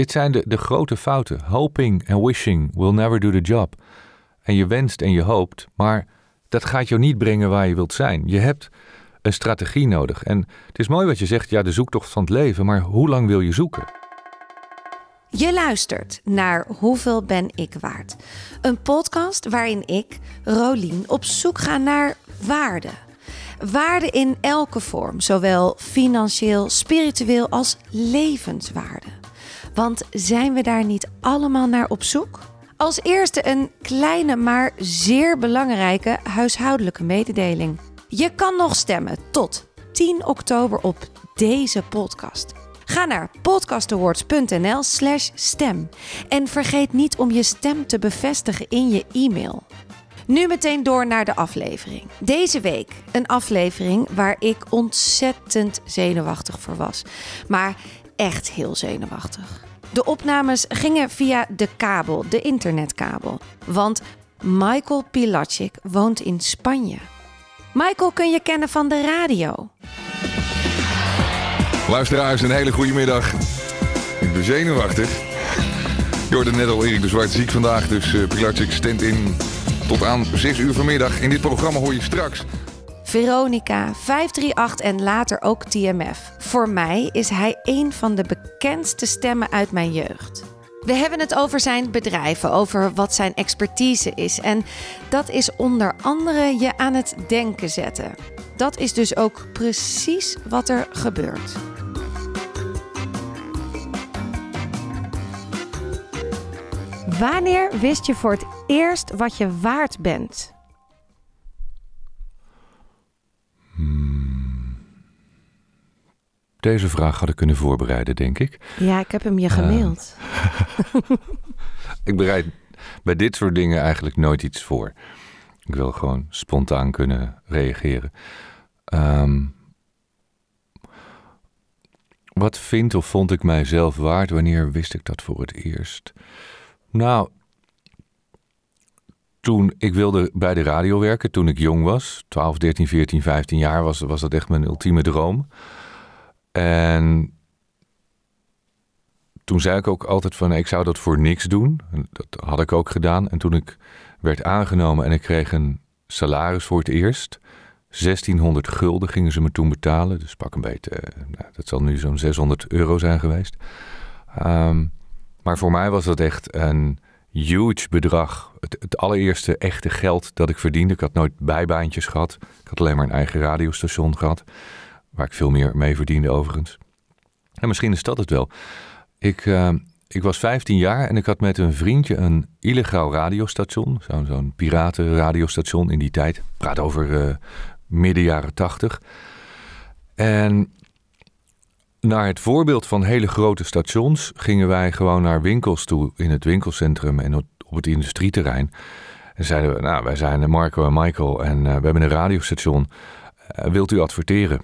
Dit zijn de, grote fouten. Hoping and wishing will never do the job. En je wenst en je hoopt, maar dat gaat jou niet brengen waar je wilt zijn. Je hebt een strategie nodig. En het is mooi wat je zegt, ja, de zoektocht van het leven, maar hoe lang wil je zoeken? Je luistert naar Hoeveel ben ik waard? Een podcast waarin ik, Rolien, op zoek ga naar waarde. Waarde in elke vorm, zowel financieel, spiritueel als levenswaarde. Want zijn we daar niet allemaal naar op zoek? Als eerste een kleine, maar zeer belangrijke huishoudelijke mededeling. Je kan nog stemmen tot 10 oktober op deze podcast. Ga naar podcastawards.nl/slash stem. En vergeet niet om je stem te bevestigen in je e-mail. Nu meteen door naar de aflevering. Deze week een aflevering waar ik ontzettend zenuwachtig voor was. Maar echt heel zenuwachtig. De opnames gingen via de kabel, de internetkabel. Want Michael Pilacic woont in Spanje. Michael kun je kennen van de radio. Luisteraars, een hele goede middag. Ik ben zenuwachtig. Je hoorde net al Erik de Zwart ziek vandaag, dus uh, Pilacic in tot aan 6 uur vanmiddag. In dit programma hoor je straks... Veronica, 538 en later ook TMF. Voor mij is hij een van de bekendste stemmen uit mijn jeugd. We hebben het over zijn bedrijven, over wat zijn expertise is. En dat is onder andere je aan het denken zetten. Dat is dus ook precies wat er gebeurt. Wanneer wist je voor het eerst wat je waard bent? Deze vraag had ik kunnen voorbereiden, denk ik. Ja, ik heb hem je gemaild. ik bereid bij dit soort dingen eigenlijk nooit iets voor. Ik wil gewoon spontaan kunnen reageren. Ehm, wat vind of vond ik mijzelf waard? Wanneer wist ik dat voor het eerst? Nou, toen ik wilde bij de radio werken, toen ik jong was, 12, 13, 14, 15 jaar, was, was dat echt mijn ultieme droom. En toen zei ik ook altijd van ik zou dat voor niks doen. Dat had ik ook gedaan. En toen ik werd aangenomen en ik kreeg een salaris voor het eerst. 1600 gulden gingen ze me toen betalen. Dus pak een beetje, eh, nou, dat zal nu zo'n 600 euro zijn geweest. Ehm, maar voor mij was dat echt een huge bedrag. Het, het, allereerste echte geld dat ik verdiende. Ik had nooit bijbaantjes gehad. Ik had alleen maar een eigen radiostation gehad. Waar ik veel meer mee verdiende overigens. En misschien is dat het wel. Ik, uh, ik was 15 jaar en ik had met een vriendje een illegaal radiostation. Zo'n zo'n piratenradiostation in die tijd. Praat over uh, midden jaren 80. En naar het voorbeeld van hele grote stations gingen wij gewoon naar winkels toe in het winkelcentrum en op het industrieterrein. En zeiden we, nou, wij zijn Marco en Michael en uh, we hebben een radiostation. Uh, wilt u adverteren?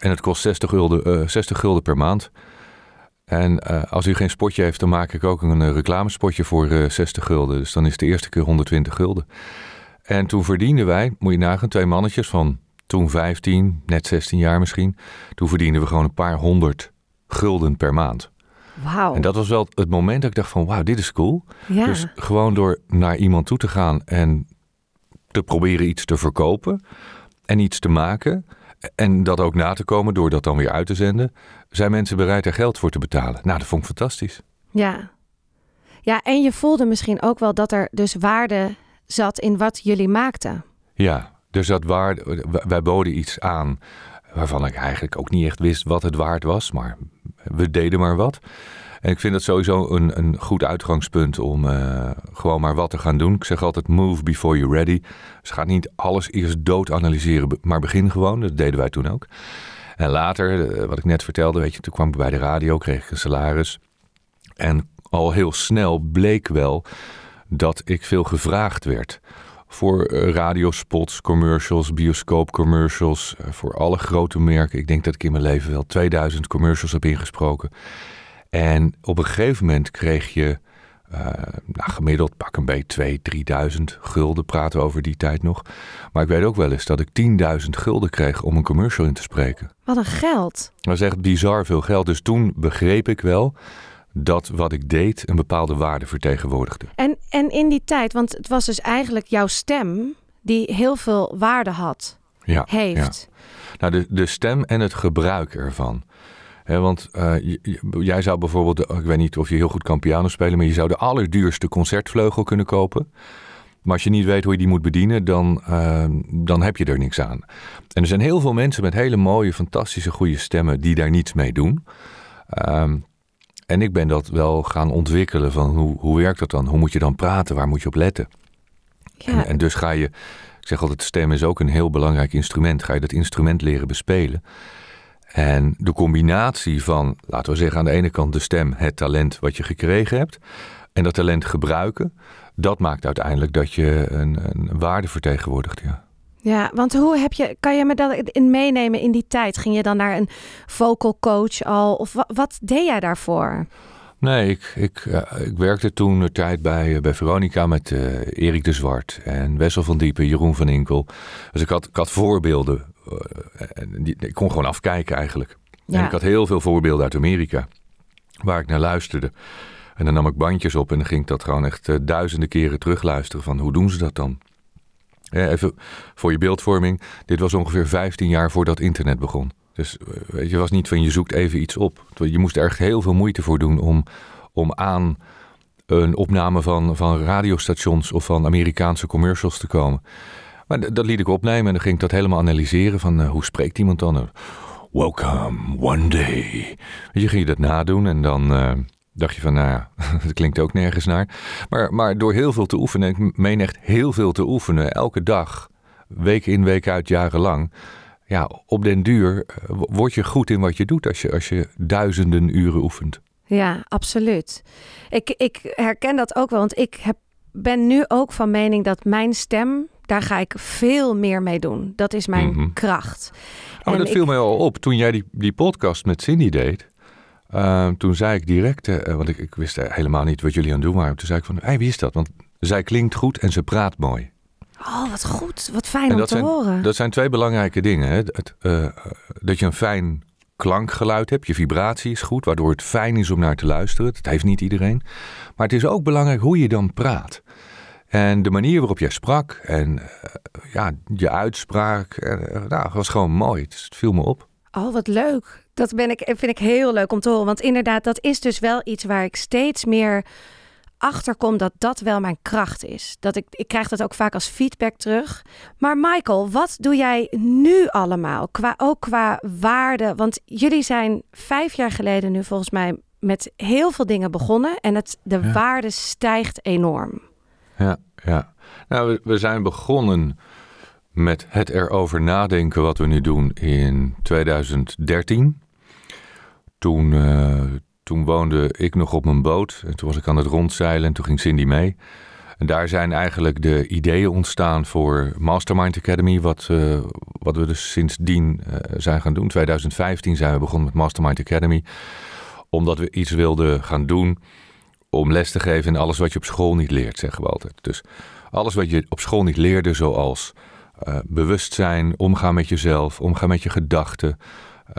En het kost 60 gulden, uh, 60 gulden per maand. En als u geen spotje heeft, dan maak ik ook een reclamespotje voor uh, 60 gulden. Dus dan is de eerste keer 120 gulden. En toen verdienden wij, moet je nagaan, twee mannetjes van toen 15, net 16 jaar misschien. Toen verdienden we gewoon een paar honderd gulden per maand. Wauw. En dat was wel het moment dat ik dacht van wauw, dit is cool. Ja. Dus gewoon door naar iemand toe te gaan en te proberen iets te verkopen en iets te maken en dat ook na te komen door dat dan weer uit te zenden, zijn mensen bereid er geld voor te betalen. Nou, dat vond ik fantastisch. Ja. Ja, en je voelde misschien ook wel dat er dus waarde zat in wat jullie maakten. Ja, dus dat waarde, wij boden iets aan waarvan ik eigenlijk ook niet echt wist wat het waard was, maar we deden maar wat. En ik vind dat sowieso een, een goed uitgangspunt om uh, gewoon maar wat te gaan doen. Ik zeg altijd move before you're ready. Dus ga niet alles eerst dood analyseren, maar begin gewoon. Dat deden wij toen ook. En later, uh, wat ik net vertelde, weet je, toen kwam ik bij de radio, kreeg ik een salaris. En al heel snel bleek wel dat ik veel gevraagd werd. Voor uh, radiospots, commercials, bioscoopcommercials, voor alle grote merken. Ik denk dat ik in mijn leven wel 2000 commercials heb ingesproken. En op een gegeven moment kreeg je uh, nou, gemiddeld pak een beetje 2, 3000 gulden, praten we over die tijd nog. Maar ik weet ook wel eens dat ik 10.000 gulden kreeg om een commercial in te spreken. Wat een geld. Dat is echt bizar veel geld. Dus toen begreep ik wel dat wat ik deed een bepaalde waarde vertegenwoordigde. En, en in die tijd, want het was dus eigenlijk jouw stem die heel veel waarde had, ja, heeft. Ja. Nou, de, de stem en het gebruik ervan. want uh, jij zou bijvoorbeeld, ik weet niet of je heel goed kan piano spelen, maar je zou de allerduurste concertvleugel kunnen kopen. Maar als je niet weet hoe je die moet bedienen, dan, uh, dan heb je er niks aan. En er zijn heel veel mensen met hele mooie, fantastische, goede stemmen die daar niets mee doen. Um, en ik ben dat wel gaan ontwikkelen van hoe, hoe werkt dat dan? Hoe moet je dan praten? Waar moet je op letten? Ja. En, en, dus ga je, ik zeg altijd, stem is ook een heel belangrijk instrument. Ga je dat instrument leren bespelen. En de combinatie van, laten we zeggen, aan de ene kant de stem, het talent wat je gekregen hebt. En dat talent gebruiken, dat maakt uiteindelijk dat je een, een waarde vertegenwoordigt. Ja. Ja, want hoe heb je, kan je me dat in meenemen in die tijd? Ging je dan naar een vocal coach al? Of wat, wat deed jij daarvoor? Nee, ik, ik, ik werkte toen een tijd bij, bij Veronica met uh, Erik de Zwart en Wessel van Diepen, Jeroen van Inkel. Dus ik had, ik had voorbeelden. En die, ik kon gewoon afkijken eigenlijk. Ja. En ik had heel veel voorbeelden uit Amerika waar ik naar luisterde. En dan nam ik bandjes op en dan ging ik dat gewoon echt duizenden keren terugluisteren van hoe doen ze dat dan? Even voor je beeldvorming. Dit was ongeveer 15 jaar voordat internet begon. Dus eh, weet je, was niet van je zoekt even iets op. Je moest er echt heel veel moeite voor doen om, om aan een opname van, van radiostations of van Amerikaanse commercials te komen. Maar dat liet ik opnemen en dan ging ik dat helemaal analyseren van uh, hoe spreekt iemand dan? Welcome, one day. Je ging je dat nadoen en dan, uh, dacht je van, nou ja, dat klinkt ook nergens naar. Maar, maar door heel veel te oefenen, ik meen echt heel veel te oefenen, elke dag, week in, week uit, jarenlang. Ja, op den duur eh, word je goed in wat je doet als je, als je duizenden uren oefent. Ja, absoluut. Ik, ik herken dat ook wel, want ik heb, ben nu ook van mening dat mijn stem, daar ga ik veel meer mee doen. Dat is mijn mhm. kracht. Oh, dat viel mij al op toen jij die, die podcast met Cindy deed. Ehm, toen zei ik direct, uh, want ik, ik, wist helemaal niet wat jullie aan het doen waren. Toen zei ik van, hey, wie is dat? Want zij klinkt goed en ze praat mooi. Oh, wat goed. Wat fijn om te zijn, horen. Dat zijn twee belangrijke dingen. Hè? Het, uh, dat je een fijn klankgeluid hebt. Je vibratie is goed, waardoor het fijn is om naar te luisteren. Dat heeft niet iedereen. Maar het is ook belangrijk hoe je dan praat. En de manier waarop jij sprak en ja, je uitspraak, nou, was gewoon mooi. Het viel me op. Oh, wat leuk. Dat ben ik, vind ik heel leuk om te horen. Want inderdaad, dat is dus wel iets waar ik steeds meer achter kom dat dat wel mijn kracht is. Dat ik, ik krijg dat ook vaak als feedback terug. Maar Michael, wat doe jij nu allemaal? Qua, ook qua waarde. Want jullie zijn vijf jaar geleden nu volgens mij met heel veel dingen begonnen. En het, de waarde stijgt enorm. Ja, ja. Nou, we, we zijn begonnen met het erover nadenken wat we nu doen in 2013. Toen, uh, toen woonde ik nog op mijn boot en toen was ik aan het rondzeilen en toen ging Cindy mee. En daar zijn eigenlijk de ideeën ontstaan voor Mastermind Academy, wat, uh, wat we dus sindsdien uh, zijn gaan doen. 2015 zijn we begonnen met Mastermind Academy, omdat we iets wilden gaan doen om les te geven in alles wat je op school niet leert, zeggen we altijd. Dus alles wat je op school niet leerde, zoals uh, bewustzijn, omgaan met jezelf, omgaan met je gedachten,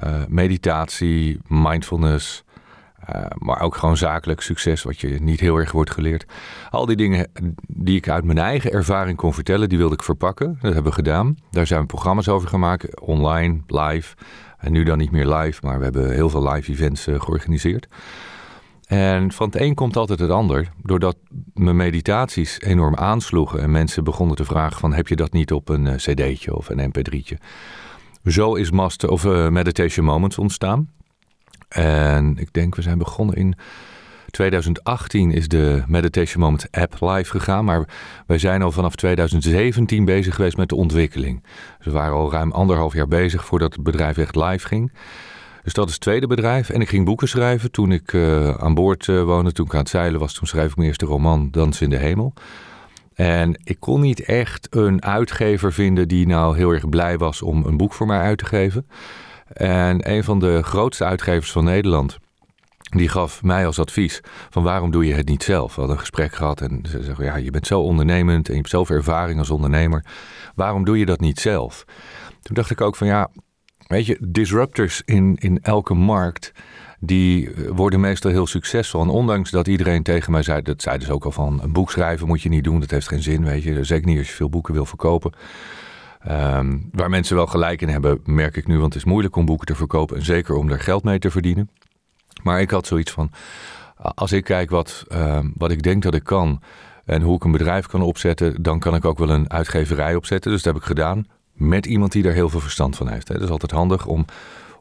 uh, meditatie, mindfulness, uh, maar ook gewoon zakelijk succes, wat je niet heel erg wordt geleerd. Al die dingen die ik uit mijn eigen ervaring kon vertellen, die wilde ik verpakken. Dat hebben we gedaan. Daar zijn we programma's over gemaakt, online, live. En nu dan niet meer live, maar we hebben heel veel live events georganiseerd. En van het een komt altijd het ander. Doordat mijn meditaties enorm aansloegen en mensen begonnen te vragen van heb je dat niet op een uh, cd'tje of een mp3'tje. Zo is Master of uh, Meditation Moments ontstaan. En ik denk we zijn begonnen in 2018 is de Meditation Moments app live gegaan. Maar wij zijn al vanaf 2017 bezig geweest met de ontwikkeling. Dus we waren al ruim anderhalf jaar bezig voordat het bedrijf echt live ging. Dus dat is het tweede bedrijf. En ik ging boeken schrijven toen ik uh, aan boord uh, woonde. Toen ik aan het zeilen was, toen schreef ik mijn eerste roman, Dans in de Hemel. En ik kon niet echt een uitgever vinden die nou heel erg blij was om een boek voor mij uit te geven. En een van de grootste uitgevers van Nederland, die gaf mij als advies van waarom doe je het niet zelf? We hadden een gesprek gehad en ze zeggen, ja, je bent zo ondernemend en je hebt zoveel ervaring als ondernemer. Waarom doe je dat niet zelf? Toen dacht ik ook van ja, Weet je, disruptors in, in elke markt, die eh, worden meestal heel succesvol. En ondanks dat iedereen tegen mij zei, dat zei dus ook al van, een boek schrijven moet je niet doen, dat heeft geen zin, weet je. Zeker niet als je veel boeken wil verkopen. Ehm, waar mensen wel gelijk in hebben, merk ik nu, want het is moeilijk om boeken te verkopen en zeker om er geld mee te verdienen. Maar ik had zoiets van, als ik kijk wat, ehm, wat ik denk dat ik kan en hoe ik een bedrijf kan opzetten, dan kan ik ook wel een uitgeverij opzetten. Dus dat heb ik gedaan met iemand die daar heel veel verstand van heeft. Het is altijd handig om,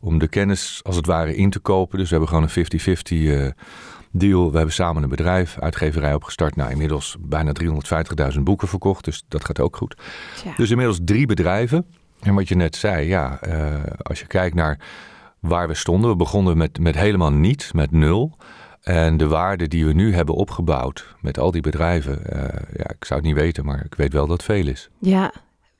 om de kennis als het ware in te kopen. Dus we hebben gewoon een 50-50 uh, eh, deal. We hebben samen een bedrijf, uitgeverij opgestart. Nou, inmiddels bijna 350.000 boeken verkocht. Dus dat gaat ook goed. Dus inmiddels drie bedrijven. En wat je net zei, ja, uh, als je kijkt naar waar we stonden. We begonnen met, met helemaal niets, met nul. En de waarde die we nu hebben opgebouwd met al die bedrijven, uh, ja, ik zou het niet weten, maar ik weet wel dat het veel is. Ja,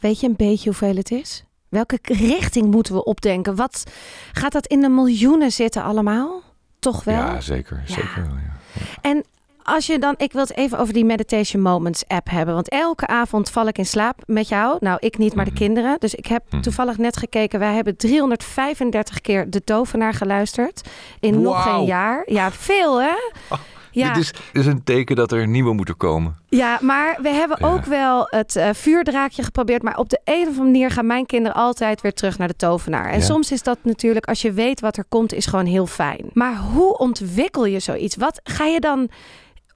weet je een beetje hoeveel het is? Welke richting moeten we opdenken? Wat gaat dat in de miljoenen zitten allemaal? Toch wel? Ja, zeker. Ja. zeker wel, ja. En als je dan, ik wil het even over die Meditation Moments app hebben. Want elke avond val ik in slaap met jou. Nou, ik niet, maar de mhm. kinderen. Dus ik heb mhm. toevallig net gekeken. Wij hebben 335 keer De Tovenaar geluisterd. In nog een jaar. Ja, veel hè? Oh, ja. Dit is, is, een teken dat er nieuwe moeten komen. Ja, maar we hebben ook wel het uh, vuurdraakje geprobeerd. Maar op de een of andere manier gaan mijn kinderen altijd weer terug naar de tovenaar. En soms is dat natuurlijk, als je weet wat er komt, is gewoon heel fijn. Maar hoe ontwikkel je zoiets? Wat ga je dan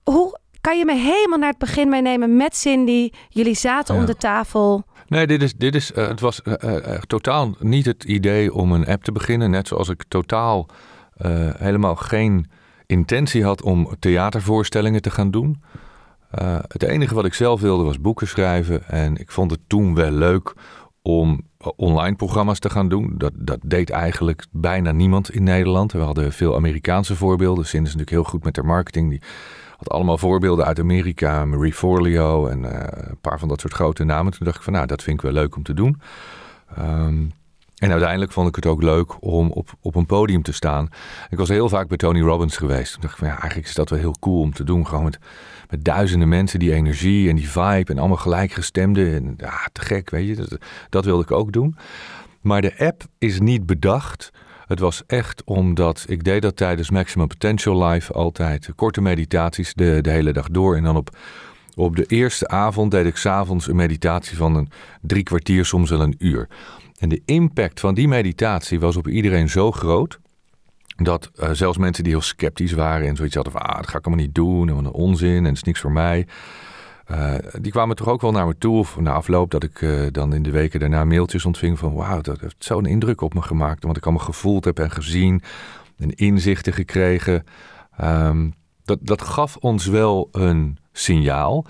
hoe kan je me helemaal naar het begin meenemen met Cindy? Jullie zaten om de tafel. Nee, dit is, dit is, uh, het was uh, totaal niet het idee om een app te beginnen. Net zoals ik totaal helemaal geen intentie had om theatervoorstellingen te gaan doen. het enige wat ik zelf wilde was boeken schrijven. En ik vond het toen wel leuk om online programma's te gaan doen. Dat, dat deed eigenlijk bijna niemand in Nederland. We hadden veel Amerikaanse voorbeelden. Cindy is natuurlijk heel goed met haar marketing. Die had allemaal voorbeelden uit Amerika, Marie Forleo en uh, een paar van dat soort grote namen. Toen dacht ik van nou, dat vind ik wel leuk om te doen. Um, en uiteindelijk vond ik het ook leuk om op, op een podium te staan. Ik was heel vaak bij Tony Robbins geweest. Toen dacht ik van ja, eigenlijk is dat wel heel cool om te doen. Gewoon met, met duizenden mensen, die energie en die vibe en allemaal gelijkgestemden. En ja, te gek, weet je. Dat, dat wilde ik ook doen. Maar de app is niet bedacht het was echt omdat ik deed dat tijdens Maximum Potential Live altijd. Korte meditaties de, de hele dag door. En dan op, op de eerste avond deed ik s'avonds een meditatie van een drie kwartier, soms wel een uur. En de impact van die meditatie was op iedereen zo groot. Dat uh, zelfs mensen die heel sceptisch waren en zoiets hadden van, ah, dat ga ik allemaal niet doen, en wat een onzin, en het is niks voor mij. Uh, die kwamen toch ook wel naar me toe, of na afloop, dat ik uh, dan in de weken daarna mailtjes ontving van wauw, dat heeft zo'n indruk op me gemaakt. Wat ik allemaal gevoeld heb en gezien en inzichten gekregen. Um, dat, dat gaf ons wel een signaal.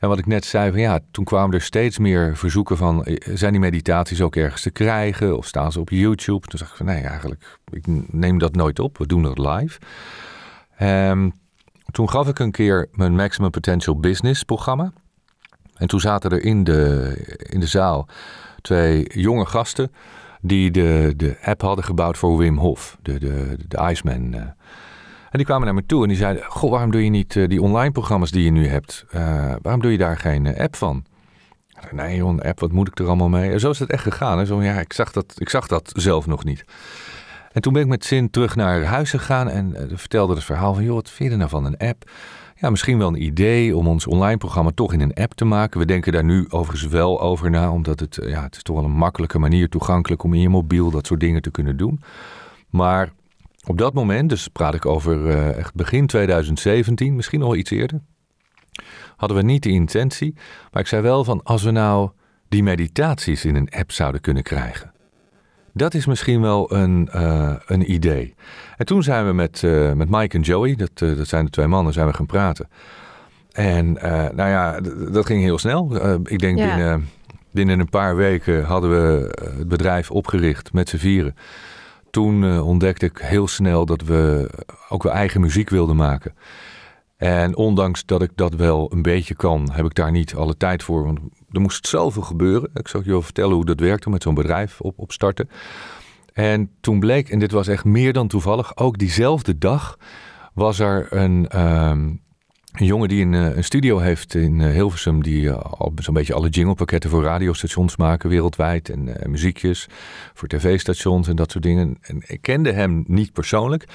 En wat ik net zei, van ja, toen kwamen er steeds meer verzoeken van, eh, zijn die meditaties ook ergens te krijgen? Of staan ze op YouTube? Toen dacht ik van, nee, eigenlijk, ik neem dat nooit op. We doen dat live. Um, toen gaf ik een keer mijn Maximum Potential Business programma. En toen zaten er in de, in de zaal twee jonge gasten die de, de app hadden gebouwd voor Wim Hof, de, de, de Iceman. Eh. En die kwamen naar me toe en die zeiden: Goh, waarom doe je niet eh, die online programma's die je nu hebt? Uh, waarom doe je daar geen app van? Nee, joh, een app, wat moet ik er allemaal mee? En zo is het echt gegaan. Hè? Zo, ja, ik, zag dat, ik zag dat zelf nog niet. En toen ben ik met zin terug naar huis gegaan en vertelde het verhaal van, joh, wat vind je nou van een app? Ja, misschien wel een idee om ons online programma toch in een app te maken. We denken daar nu overigens wel over na, omdat het, ja, het is toch wel een makkelijke manier toegankelijk om in je mobiel dat soort dingen te kunnen doen. Maar op dat moment, dus praat ik over uh, echt begin 2017, misschien nog iets eerder, hadden we niet de intentie. Maar ik zei wel van, als we nou die meditaties in een app zouden kunnen krijgen. Dat is misschien wel een, uh, een idee. En toen zijn we met, uh, met Mike en Joey, dat, dat zijn de twee mannen, zijn we gaan praten. En nou ja, dat ging heel snel. ik denk ja. binnen, binnen een paar weken hadden we het bedrijf opgericht met z'n vieren. Toen ontdekte ik heel snel dat we ook wel eigen muziek wilden maken. En ondanks dat ik dat wel een beetje kan, heb ik daar niet alle tijd voor. Want er moest zoveel gebeuren. Ik zal je wel vertellen hoe dat werkt om met zo'n bedrijf op, opstarten. En toen bleek, en dit was echt meer dan toevallig, ook diezelfde dag was er een, um, Een jongen die een, een studio heeft in Hilversum, die al zo'n beetje alle jinglepakketten voor radiostations maken wereldwijd. En muziekjes voor tv-stations en dat soort dingen. En ik kende hem niet persoonlijk.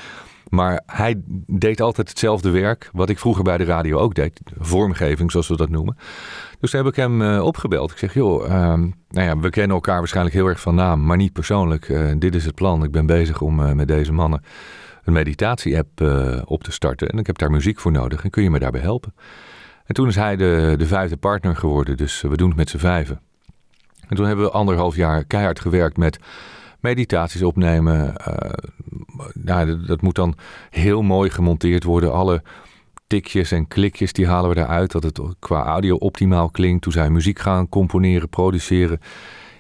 Maar hij deed altijd hetzelfde werk, wat ik vroeger bij de radio ook deed. Vormgeving, zoals we dat noemen. Dus toen heb ik hem opgebeld. Ik zeg, joh, ehm, nou ja, we kennen elkaar waarschijnlijk heel erg van naam, maar niet persoonlijk. Dit is het plan. Ik ben bezig om met deze mannen een meditatie-app op te starten. En ik heb daar muziek voor nodig. En kun je me daarbij helpen? En toen is hij de, de vijfde partner geworden. Dus we doen het met z'n vijven. En toen hebben we anderhalf jaar keihard gewerkt met meditaties opnemen. nou, dat moet dan heel mooi gemonteerd worden. Alle tikjes en klikjes, die halen we eruit. Dat het qua audio optimaal klinkt. Toen zij muziek gaan componeren, produceren.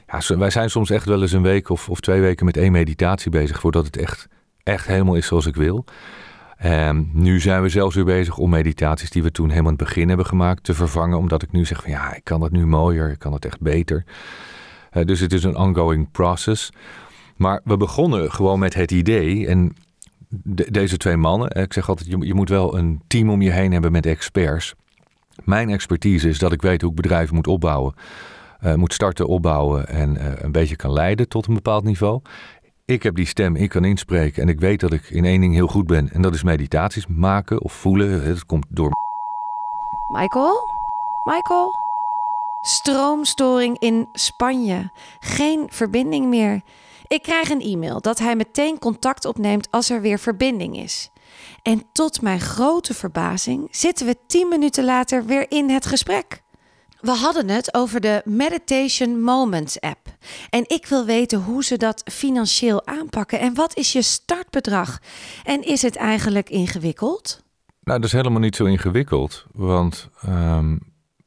Ja, wij zijn soms echt wel eens een week of, of twee weken met één meditatie bezig. Voordat het echt, echt helemaal is zoals ik wil. En nu zijn we zelfs weer bezig om meditaties die we toen helemaal in het begin hebben gemaakt te vervangen. Omdat ik nu zeg van ja, ik kan het nu mooier, ik kan het echt beter. Uh, dus het is een ongoing process. Maar we begonnen gewoon met het idee. En deze twee mannen, ik zeg altijd, je, je moet wel een team om je heen hebben met experts. Mijn expertise is dat ik weet hoe ik bedrijven moet opbouwen. Uh, moet starten, opbouwen en een beetje kan leiden tot een bepaald niveau. Ik heb die stem, ik kan inspreken en ik weet dat ik in één ding heel goed ben. En dat is meditaties maken of voelen. Het komt door. Michael? Michael? Stroomstoring in Spanje. Geen verbinding meer. Ik krijg een e-mail dat hij meteen contact opneemt als er weer verbinding is. En tot mijn grote verbazing zitten we tien minuten later weer in het gesprek. We hadden het over de Meditation Moments app. En ik wil weten hoe ze dat financieel aanpakken. En wat is je startbedrag? En is het eigenlijk ingewikkeld? Nou, dat is helemaal niet zo ingewikkeld. Want um,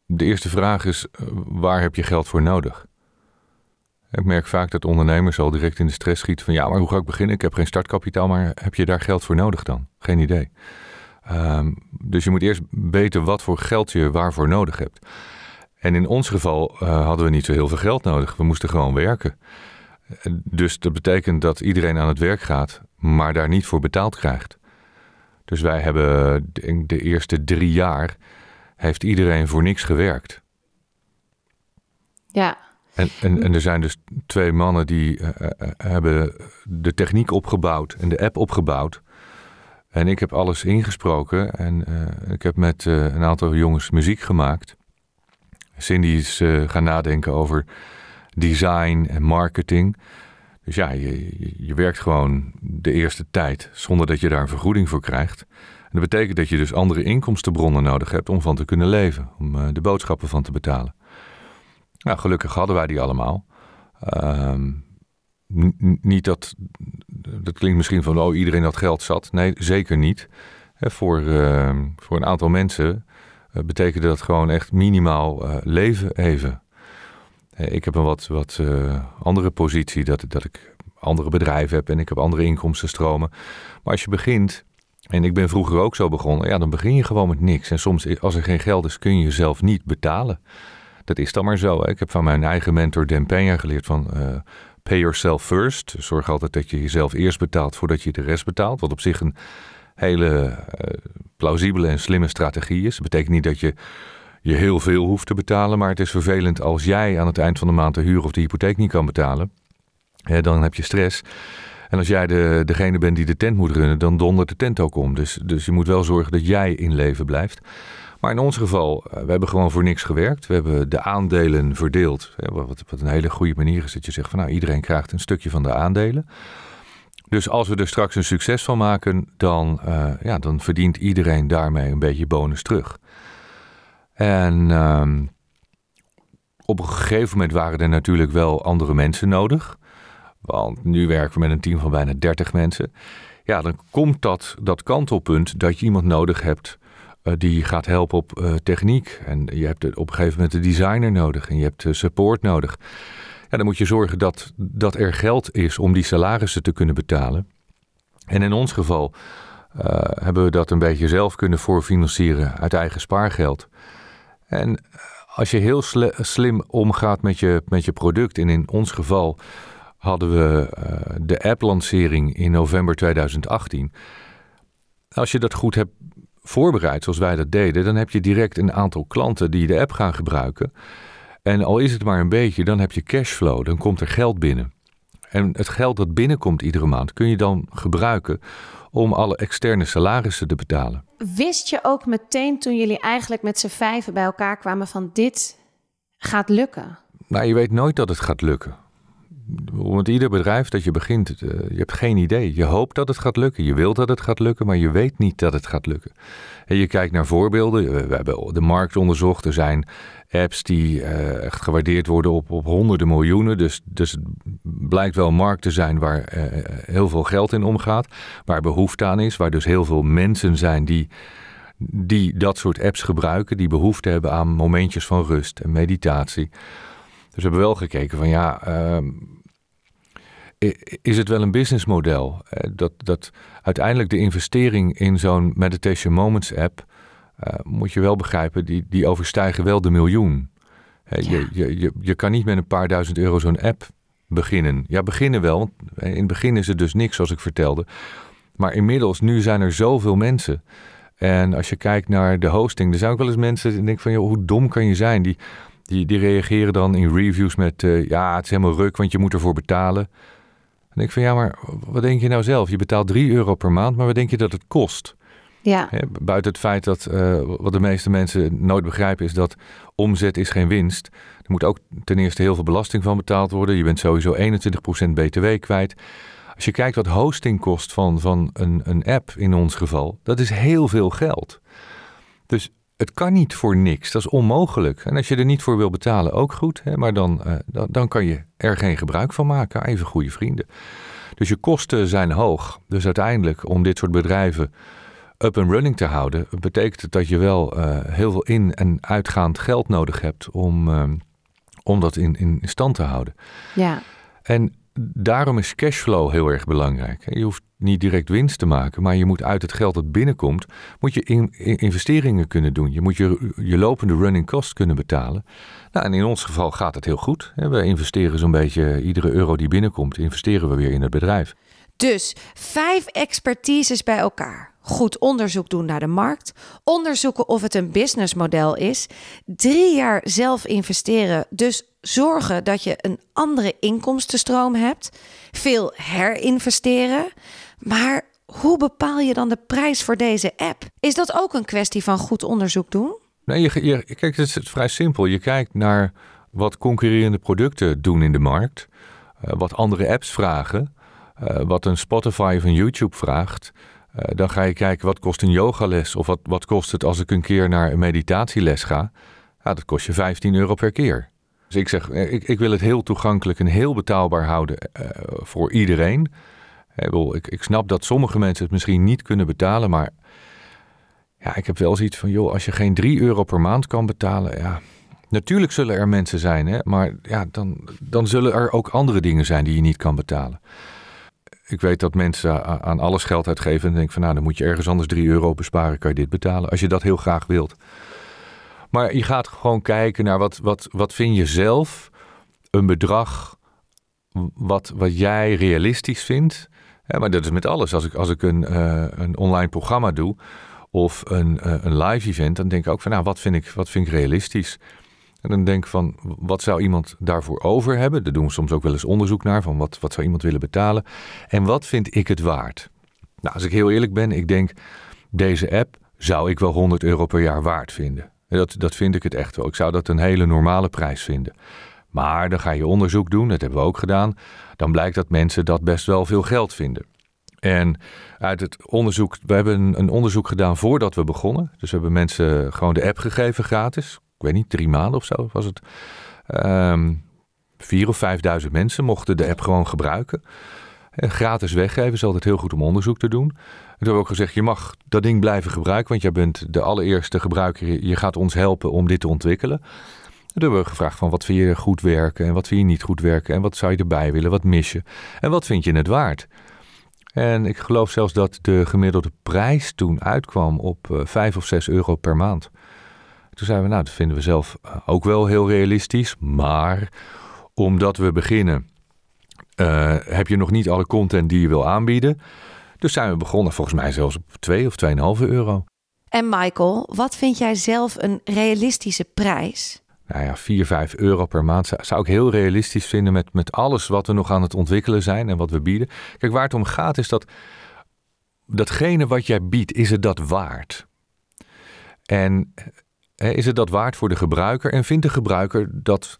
de eerste vraag is: eh, waar heb je geld voor nodig? Ik merk vaak dat ondernemers al direct in de stress schieten van ja, maar hoe ga ik beginnen? Ik heb geen startkapitaal, maar heb je daar geld voor nodig dan? Geen idee. Um, dus je moet eerst weten wat voor geld je waarvoor nodig hebt. En in ons geval uh, hadden we niet zo heel veel geld nodig. We moesten gewoon werken. Dus dat betekent dat iedereen aan het werk gaat, maar daar niet voor betaald krijgt. Dus wij hebben de, de eerste drie jaar heeft iedereen voor niks gewerkt. Ja, en, en, en er zijn dus twee mannen die uh, hebben de techniek opgebouwd en de app opgebouwd. En ik heb alles ingesproken en uh, ik heb met een aantal jongens muziek gemaakt. Cindy is gaan nadenken over design en marketing. Dus ja, je, je werkt gewoon de eerste tijd zonder dat je daar een vergoeding voor krijgt. En dat betekent dat je dus andere inkomstenbronnen nodig hebt om van te kunnen leven, om de boodschappen van te betalen. Nou, gelukkig hadden wij die allemaal. Ehm, niet dat, dat klinkt misschien van, oh, iedereen had geld zat. Nee, zeker niet. voor, ehm, voor een aantal mensen betekende dat gewoon echt minimaal uh, leven even. ik heb een wat, wat andere positie, dat, dat ik andere bedrijven heb en ik heb andere inkomstenstromen. Maar als je begint, en ik ben vroeger ook zo begonnen, ja, dan begin je gewoon met niks. En soms, als er geen geld is, kun je jezelf niet betalen. Dat is dan maar zo. Ik heb van mijn eigen mentor Dan Peña geleerd van pay yourself first. Zorg altijd dat je jezelf eerst betaalt voordat je de rest betaalt. Wat op zich een hele plausibele en slimme strategie is. Dat betekent niet dat je je heel veel hoeft te betalen. Maar het is vervelend als jij aan het eind van de maand de huur of de hypotheek niet kan betalen. dan heb je stress. En als jij de, degene bent die de tent moet runnen, dan dondert de tent ook om. Dus, dus je moet wel zorgen dat jij in leven blijft. Maar in ons geval, uh, we hebben gewoon voor niks gewerkt. We hebben de aandelen verdeeld. Wat, wat, een hele goede manier is dat je zegt van nou iedereen krijgt een stukje van de aandelen. Dus als we er straks een succes van maken, dan, uh, ja, dan verdient iedereen daarmee een beetje bonus terug. En uh, op een gegeven moment waren er natuurlijk wel andere mensen nodig. Want nu werken we met een team van bijna 30 mensen. Ja, dan komt dat, dat kantelpunt dat je iemand nodig hebt uh, die gaat helpen op uh, techniek. En je hebt op een gegeven moment een designer nodig en je hebt support nodig. Dan moet je zorgen dat, dat er geld is om die salarissen te kunnen betalen. En in ons geval hebben we dat een beetje zelf kunnen voorfinancieren uit eigen spaargeld. En als je heel slim omgaat met je, met je product, en in ons geval hadden we de app-lancering in november 2018. Als je dat goed hebt voorbereidt zoals wij dat deden, dan heb je direct een aantal klanten die de app gaan gebruiken. En al is het maar een beetje, dan heb je cashflow, dan komt er geld binnen. En het geld dat binnenkomt iedere maand kun je dan gebruiken om alle externe salarissen te betalen. Wist je ook meteen toen jullie eigenlijk met z'n vijven bij elkaar kwamen van dit gaat lukken? Nou, je weet nooit dat het gaat lukken. Want ieder bedrijf dat je begint, eh, je hebt geen idee. Je hoopt dat het gaat lukken, je wilt dat het gaat lukken, maar je weet niet dat het gaat lukken. En je kijkt naar voorbeelden. We hebben de markt onderzocht. Er zijn apps die uh, echt gewaardeerd worden op, op honderden miljoenen. Dus, dus het blijkt wel een markt te zijn waar uh, heel veel geld in omgaat. Waar behoefte aan is. Waar dus heel veel mensen zijn die, die dat soort apps gebruiken. Die behoefte hebben aan momentjes van rust en meditatie. Dus we hebben wel gekeken van ja. Uh, is het wel een businessmodel? Dat, dat uiteindelijk de investering in zo'n Meditation Moments app uh, moet je wel begrijpen, die, die overstijgen wel de miljoen. je, je, je, je kan niet met een paar duizend euro zo'n app beginnen. Ja, beginnen wel. Want in het begin is het dus niks, zoals ik vertelde. Maar inmiddels, nu zijn er zoveel mensen. En als je kijkt naar de hosting, er zijn ook wel eens mensen die denken van, joh, hoe dom kan je zijn? Die, die, die reageren dan in reviews met, uh, ja, het is helemaal ruk, want je moet ervoor betalen. En ik van, ja, maar wat denk je nou zelf? Je betaalt 3 euro per maand, maar wat denk je dat het kost? Ja. buiten het feit dat uh, wat de meeste mensen nooit begrijpen is dat omzet is geen winst. Er moet ook ten eerste heel veel belasting van betaald worden. Je bent sowieso 21% btw kwijt. Als je kijkt wat hosting kost van, van een, een app in ons geval, dat is heel veel geld. Dus het kan niet voor niks. Dat is onmogelijk. En als je er niet voor wil betalen, ook goed. Hè? Maar dan, uh, dan, dan kan je er geen gebruik van maken. Even goede vrienden. Dus je kosten zijn hoog. Dus uiteindelijk om dit soort bedrijven up and running te houden, betekent het dat je wel uh, heel veel in- en uitgaand geld nodig hebt om, uh, om dat in, in stand te houden. Ja. En daarom is cashflow heel erg belangrijk. Je hoeft niet direct winst te maken, maar je moet uit het geld dat binnenkomt, moet je in, in investeringen kunnen doen. Je moet je, je lopende running cost kunnen betalen. Nou, en in ons geval gaat het heel goed. We investeren zo'n beetje iedere euro die binnenkomt, investeren we weer in het bedrijf. Dus vijf expertises bij elkaar. Goed onderzoek doen naar de markt. Onderzoeken of het een businessmodel is. Drie jaar zelf investeren. Dus zorgen dat je een andere inkomstenstroom hebt. Veel herinvesteren. Maar hoe bepaal je dan de prijs voor deze app? Is dat ook een kwestie van goed onderzoek doen? Nee, je, kijk, het is vrij simpel. Je kijkt naar wat concurrerende producten doen in de markt. Uh, wat andere apps vragen. Uh, wat een Spotify of een YouTube vraagt. Uh, dan ga je kijken wat kost een yogales of wat, wat kost het als ik een keer naar een meditatieles ga. Ja, dat kost je 15 euro per keer. Dus ik zeg, ik, ik wil het heel toegankelijk en heel betaalbaar houden uh, voor iedereen. Ik, ik snap dat sommige mensen het misschien niet kunnen betalen, maar ja, ik heb wel zoiets van, joh, als je geen 3 euro per maand kan betalen, ja, natuurlijk zullen er mensen zijn, hè, maar ja, dan, dan zullen er ook andere dingen zijn die je niet kan betalen ik weet dat mensen aan alles geld uitgeven en denken van nou, dan moet je ergens anders 3 euro besparen, kan je dit betalen. Als je dat heel graag wilt. Maar je gaat gewoon kijken naar wat, wat, wat vind je zelf een bedrag wat, wat jij realistisch vindt. Maar dat is met alles. Als ik, als ik een, uh, een online programma doe of een, uh, een live event, dan denk ik ook van nou, wat vind ik, wat vind ik realistisch? En dan denk ik van, wat zou iemand daarvoor over hebben? Daar doen we soms ook wel eens onderzoek naar, van wat, wat zou iemand willen betalen? En wat vind ik het waard? Nou, als ik heel eerlijk ben, ik denk, deze app zou ik wel 100 euro per jaar waard vinden. Dat, dat vind ik het echt wel. Ik zou dat een hele normale prijs vinden. Maar dan ga je onderzoek doen, dat hebben we ook gedaan. Dan blijkt dat mensen dat best wel veel geld vinden. En uit het onderzoek, we hebben een, onderzoek gedaan voordat we begonnen. Dus we hebben mensen gewoon de app gegeven gratis ik weet niet, drie maanden of zo was het. Um, vier of vijfduizend mensen mochten de app gewoon gebruiken. En gratis weggeven is altijd heel goed om onderzoek te doen. Hebben we ook gezegd, je mag dat ding blijven gebruiken, want jij bent de allereerste gebruiker. Je gaat ons helpen om dit te ontwikkelen. En toen hebben we gevraagd van wat vind je goed werken en wat vind je niet goed werken en wat zou je erbij willen, wat mis je en wat vind je het waard. En ik geloof zelfs dat de gemiddelde prijs toen uitkwam op uh, 5 of 6 euro per maand. Toen zeiden we, nou, dat vinden we zelf eh, ook wel heel realistisch. Maar omdat we beginnen, uh, heb je nog niet alle content die je wil aanbieden. Dus zijn we begonnen volgens mij zelfs op 2 of 2,5 euro. En Michael, wat vind jij zelf een realistische prijs? Nou ja, 4, 5 euro per maand zou, ik heel realistisch vinden met, met alles wat we nog aan het ontwikkelen zijn en wat we bieden. Kijk, waar het om gaat is dat datgene wat jij biedt, is het dat waard? En is het dat waard voor de gebruiker? En vindt de gebruiker dat,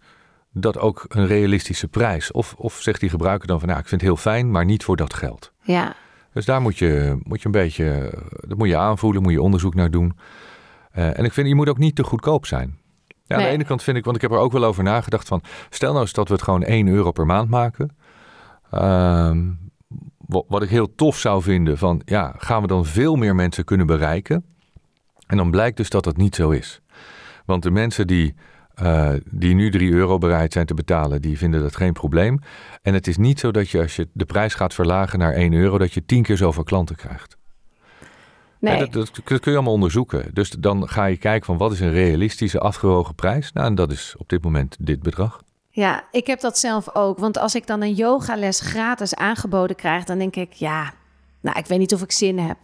dat ook een realistische prijs? Of, of zegt die gebruiker dan van, nou, ik vind het heel fijn, maar niet voor dat geld? Ja. Dus daar moet je, moet je een beetje, dat moet je aanvoelen, moet je onderzoek naar doen. Uh, en ik vind, je moet ook niet te goedkoop zijn. Ja, Aan de ene kant vind ik, want ik heb er ook wel over nagedacht van, stel nou eens dat we het gewoon 1 euro per maand maken. Uh, wat ik heel tof zou vinden van, ja, gaan we dan veel meer mensen kunnen bereiken? En dan blijkt dus dat dat niet zo is. Want de mensen die, uh, die nu 3 euro bereid zijn te betalen, die vinden dat geen probleem. En het is niet zo dat je als je de prijs gaat verlagen naar 1 euro, dat je 10 keer zoveel klanten krijgt. Nee. dat, dat, kun je allemaal onderzoeken. Dus dan ga je kijken van wat is een realistische afgewogen prijs. Nou, en dat is op dit moment dit bedrag. Ja, ik heb dat zelf ook. Want als ik dan een yogales gratis aangeboden krijg, dan denk ik, ja, nou, ik weet niet of ik zin heb.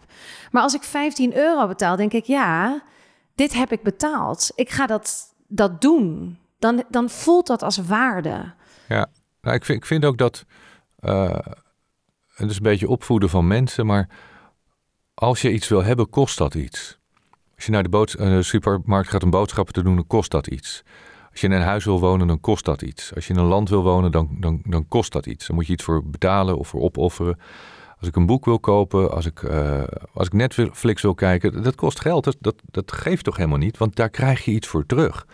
Maar als ik 15 euro betaal, denk ik, ja, dit heb ik betaald. Ik ga dat, dat doen. Dan, dan voelt dat als waarde. Ja, nou, ik, vind, ik vind ook dat. Uh, het is een beetje opvoeden van mensen, maar als je iets wil hebben, kost dat iets. Als je naar de, uh, de supermarkt gaat om boodschappen te doen, dan kost dat iets. Als je in een huis wil wonen, dan kost dat iets. Als je in een land wil wonen, dan, dan, dan kost dat iets. Dan moet je iets voor betalen of voor opofferen. Als ik een boek wil kopen, als ik, uh, als ik Netflix wil kijken, dat kost geld. Dat, dat, dat geeft toch helemaal niet, want daar krijg je iets voor terug.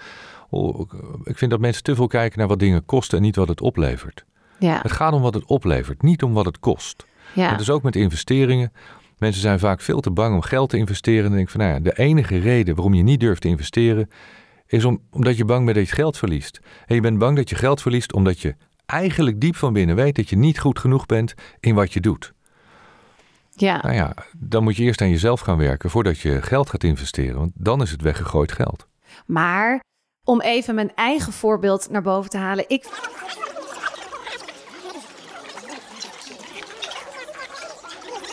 Ik vind dat mensen te veel kijken naar wat dingen kosten en niet wat het oplevert. Ja. Het gaat om wat het oplevert, niet om wat het kost. Ja. Dat is ook met investeringen. Mensen zijn vaak veel te bang om geld te investeren. En denk ik van, nou ja, de enige reden waarom je niet durft te investeren, is om, omdat je bang bent dat je geld verliest. En je bent bang dat je geld verliest omdat je eigenlijk diep van binnen weet dat je niet goed genoeg bent in wat je doet. Ja. Nou ja, dan moet je eerst aan jezelf gaan werken voordat je geld gaat investeren. Want dan is het weggegooid geld. Maar om even mijn eigen voorbeeld naar boven te halen. Ik.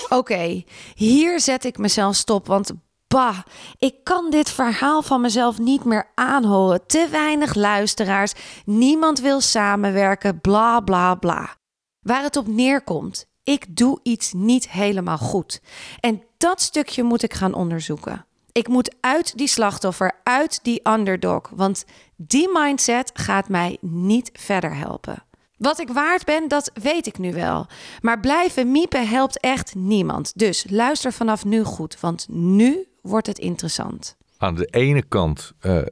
Oké, hier zet ik mezelf stop, want bah, ik kan dit verhaal van mezelf niet meer aanhoren. Te weinig luisteraars, niemand wil samenwerken, bla bla bla. Waar het op neerkomt, ik doe iets niet helemaal goed. En dat stukje moet ik gaan onderzoeken. Ik moet uit die slachtoffer, uit die underdog, want die mindset gaat mij niet verder helpen. Wat ik waard ben, dat weet ik nu wel. Maar blijven miepen helpt echt niemand. Dus luister vanaf nu goed, want nu wordt het interessant. Aan de ene kant uh,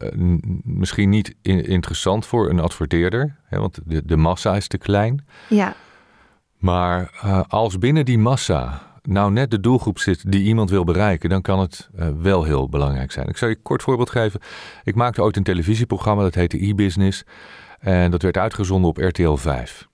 misschien niet interessant voor een adverteerder, hè, want de, de massa is te klein. Ja. Maar uh, als binnen die massa nou net de doelgroep zit die iemand wil bereiken, dan kan het uh, wel heel belangrijk zijn. Ik zal je een kort voorbeeld geven. Ik maakte ooit een televisieprogramma, dat heette e-business. En dat werd uitgezonden op RTL 5.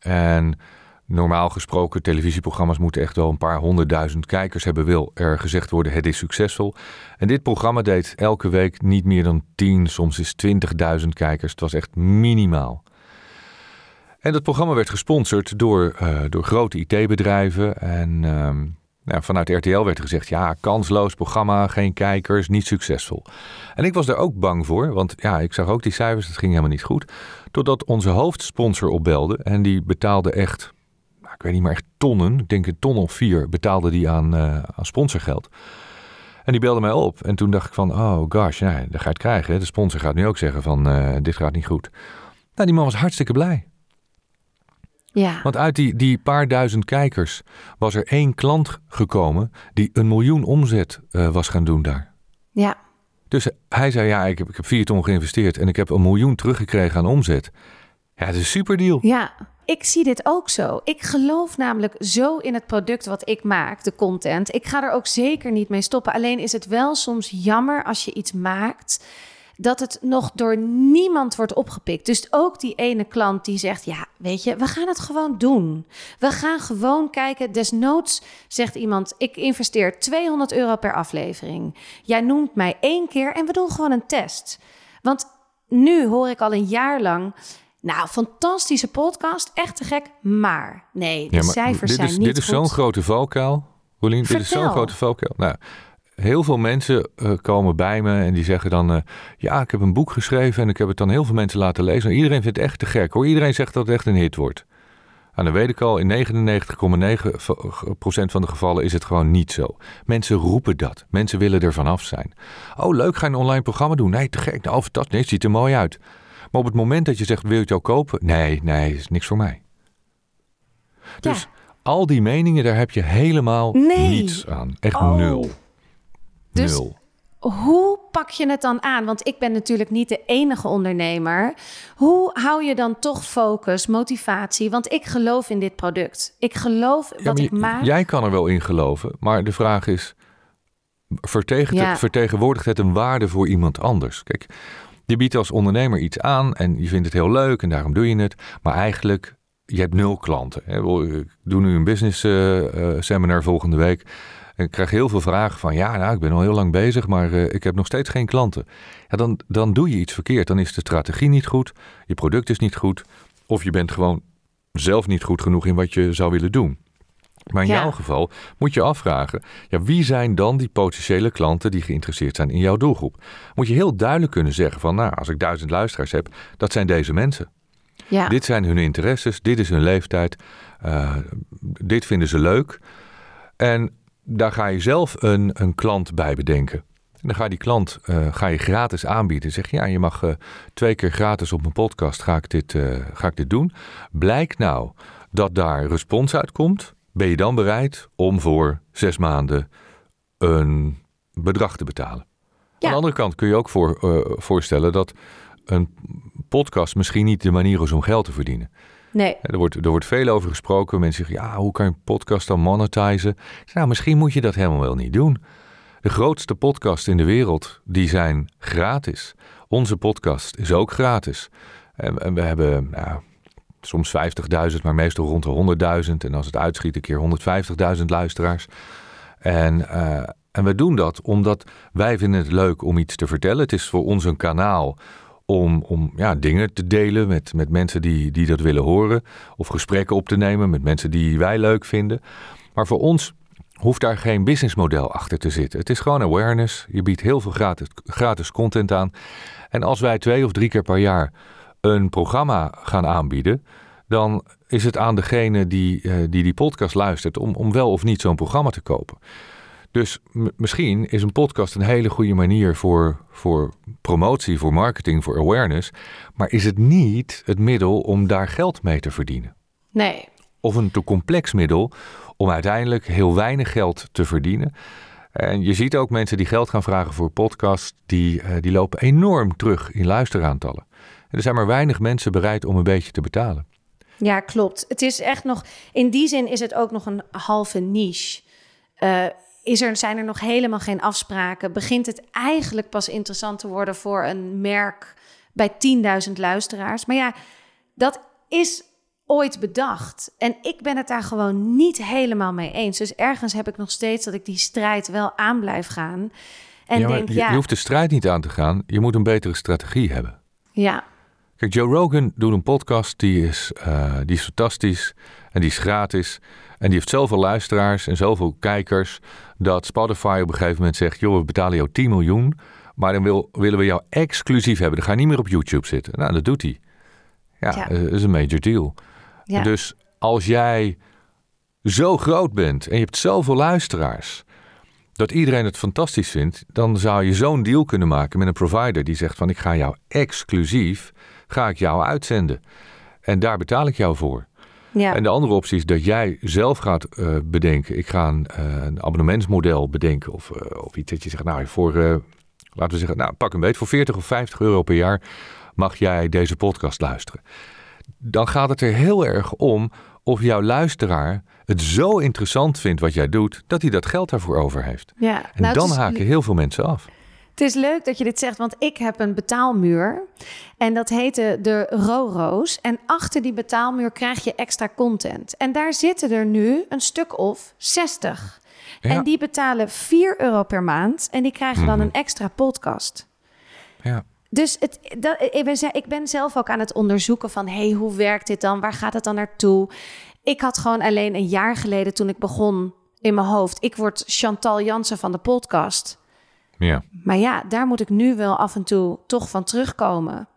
En normaal gesproken, televisieprogramma's moeten echt wel een paar honderdduizend kijkers hebben, wil er gezegd worden, het is succesvol. En dit programma deed elke week niet meer dan 10, soms is 20.000 kijkers. Het was echt minimaal. En dat programma werd gesponsord door, uh, door grote IT-bedrijven. En nou, vanuit RTL werd gezegd: ja, kansloos programma, geen kijkers, niet succesvol. En ik was daar ook bang voor, want ja, ik zag ook die cijfers, het ging helemaal niet goed. Totdat onze hoofdsponsor opbelde en die betaalde echt, nou, ik weet niet meer echt tonnen, ik denk een ton of vier betaalde die aan, uh, aan sponsorgeld. En die belde mij op. En toen dacht ik van, oh gosh, ja, dat ga je het krijgen. De sponsor gaat nu ook zeggen van, uh, dit gaat niet goed. Nou, die man was hartstikke blij. Ja. Want uit die, die paar duizend kijkers was er één klant gekomen die een miljoen omzet uh, was gaan doen daar. Ja. Dus hij zei, ja, ik heb, ik heb vier ton geïnvesteerd en ik heb een miljoen teruggekregen aan omzet. Ja, het is een super deal. Ja, ik zie dit ook zo. Ik geloof namelijk zo in het product wat ik maak, de content. Ik ga er ook zeker niet mee stoppen. Alleen is het wel soms jammer als je iets maakt dat het nog door niemand wordt opgepikt. Dus ook die ene klant die zegt: Ja, weet je, we gaan het gewoon doen. We gaan gewoon kijken. Desnoods zegt iemand: Ik investeer 200 euro per aflevering. Jij noemt mij één keer en we doen gewoon een test. Want nu hoor ik al een jaar lang. Nou, fantastische podcast, echt te gek. Maar nee, de cijfers zijn niet Dit is zo'n grote valkuil, Rolien. Dit is zo'n grote valkuil. Nou, heel veel mensen eh, komen bij me en die zeggen dan... eh, ja, ik heb een boek geschreven en ik heb het dan heel veel mensen laten lezen. En iedereen vindt het echt te gek hoor. Iedereen zegt dat het echt een hit wordt. En dan weet ik al, in 99,9% van de gevallen is het gewoon niet zo. Mensen roepen dat. Mensen willen er vanaf zijn. Oh, leuk, ga je een online programma doen? Nee, te gek. Nou, dat nee, het ziet er mooi uit. Maar op het moment dat je zegt, wil je het ook kopen? Nee, nee, is niks voor mij. Dus Ja. al die meningen, daar heb je helemaal Nee. niets aan. Echt Oh. nul. Dus- Nul. Hoe pak je het dan aan? Want ik ben natuurlijk niet de enige ondernemer. Hoe hou je dan toch focus, motivatie? Want ik geloof in dit product. Ik geloof Ja, wat ik maak. Jij kan er wel in geloven, maar de vraag is: Ja. vertegenwoordigt het een waarde voor iemand anders? Kijk, je biedt als ondernemer iets aan en je vindt het heel leuk en daarom doe je het, maar eigenlijk je hebt nul klanten. Ik doe nu een business eh, eh, seminar volgende week. Ik krijg heel veel vragen van ja, nou, ik ben al heel lang bezig, maar eh, ik heb nog steeds geen klanten. Ja, dan, dan doe je iets verkeerd. Dan is de strategie niet goed, je product is niet goed, of je bent gewoon zelf niet goed genoeg in wat je zou willen doen. Maar in Ja. jouw geval moet je afvragen: ja, wie zijn dan die potentiële klanten die geïnteresseerd zijn in jouw doelgroep? Moet je heel duidelijk kunnen zeggen: van nou, als ik duizend luisteraars heb, dat zijn deze mensen. ja. Dit zijn hun interesses, dit is hun leeftijd, eh, dit vinden ze leuk. En daar ga je zelf een, een klant bij bedenken. En dan ga je die klant eh, ga je gratis aanbieden. Zeg je, ja, je mag eh, twee keer gratis op mijn podcast ga ik, dit, eh, ga ik dit doen. Blijkt nou dat daar respons uitkomt, ben je dan bereid om voor zes maanden een bedrag te betalen. Ja. Aan de andere kant kun je ook voor, voorstellen dat een podcast misschien niet de manier is om geld te verdienen. Nee. Er wordt, er wordt veel over gesproken. Mensen zeggen, ja, hoe kan je een podcast dan monetizen? Nou, misschien moet je dat helemaal wel niet doen. De grootste podcasts in de wereld, die zijn gratis. Onze podcast is ook gratis. En, en we hebben nou, soms 50.000, maar meestal rond de 100.000. En als het uitschiet, een keer 150.000 luisteraars. En, eh, en we doen dat omdat wij vinden het leuk om iets te vertellen. Het is voor ons een kanaal om, om ja, dingen te delen met, met mensen die, die dat willen horen. Of gesprekken op te nemen met mensen die wij leuk vinden. Maar voor ons hoeft daar geen businessmodel achter te zitten. Het is gewoon awareness. Je biedt heel veel gratis, gratis content aan. En als wij twee of drie keer per jaar een programma gaan aanbieden, dan is het aan degene die eh, die, die podcast luistert om, om wel of niet zo'n programma te kopen. Dus misschien is een podcast een hele goede manier voor, voor promotie, voor marketing, voor awareness. Maar is het niet het middel om daar geld mee te verdienen? Nee. Of een te complex middel om uiteindelijk heel weinig geld te verdienen. En je ziet ook mensen die geld gaan vragen voor podcasts, die, eh, die lopen enorm terug in luisteraantallen. En er zijn maar weinig mensen bereid om een beetje te betalen. Ja, klopt. Het is echt nog, in die zin is het ook nog een halve niche. Eh, is er, zijn er nog helemaal geen afspraken? Begint het eigenlijk pas interessant te worden voor een merk bij 10.000 luisteraars? Maar ja, dat is ooit bedacht. En ik ben het daar gewoon niet helemaal mee eens. Dus ergens heb ik nog steeds dat ik die strijd wel aan blijf gaan. En ja, denk, je, ja, je hoeft de strijd niet aan te gaan. Je moet een betere strategie hebben. ja, Kijk, Joe Rogan doet een podcast, die is, eh, die is fantastisch en die is gratis. En die heeft zoveel luisteraars en zoveel kijkers dat Spotify op een gegeven moment zegt... joh, we betalen jou 10 miljoen, maar dan wil, willen we jou exclusief hebben. Dan ga je niet meer op YouTube zitten. Nou, dat doet hij. Ja, Ja. eh, dat is een major deal. ja. Dus als jij zo groot bent en je hebt zoveel luisteraars... dat iedereen het fantastisch vindt... dan zou je zo'n deal kunnen maken met een provider die zegt van... ik ga jou exclusief, ga ik jou uitzenden. En daar betaal ik jou voor. Ja. En de andere optie is dat jij zelf gaat eh, bedenken... ik ga een, eh, een abonnementsmodel bedenken... of, eh, of iets dat je zegt, nou, voor... laten we zeggen, nou, pak een beet. Voor 40 of 50 euro per jaar mag jij deze podcast luisteren. Dan gaat het er heel erg om of jouw luisteraar het zo interessant vindt wat jij doet, dat hij dat geld daarvoor over heeft. ja. En Nou, dan is- haken heel veel mensen af. Het is leuk dat je dit zegt, want ik heb een betaalmuur. En dat heette de Roro's. En achter die betaalmuur krijg je extra content. En daar zitten er nu een stuk of 60. Ja. En die betalen 4 euro per maand. En die krijgen dan Mhm. een extra podcast. Ja. Dus het, dat, ik, ben, ik ben zelf ook aan het onderzoeken van... hey, hoe werkt dit dan? Waar gaat het dan naartoe? Ik had gewoon alleen een jaar geleden toen ik begon... in mijn hoofd. Ik word Chantal Jansen van de podcast. Ja. Maar ja, daar moet ik nu wel af en toe toch van terugkomen.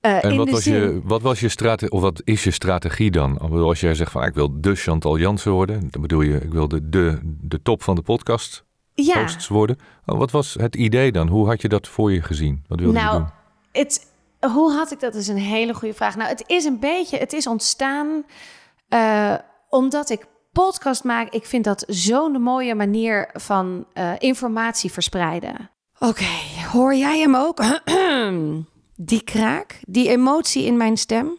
Uh, en wat was, zin- je, wat was je strategie, of wat is je strategie dan? Als jij zegt van ik wil de Chantal Jansen worden, dan bedoel je ik wil de, de, de top van de podcast ja, hosts worden. Oh, wat was het idee dan? Hoe had je dat voor je gezien? Wat wilde je nou, doen? het, hoe had ik dat? Dat is een hele goede vraag. Nou, het is een beetje, het is ontstaan eh, omdat ik podcast maak. Ik vind dat zo'n mooie manier van eh, informatie verspreiden. Oké, hoor jij hem ook? die kraak, die emotie in mijn stem.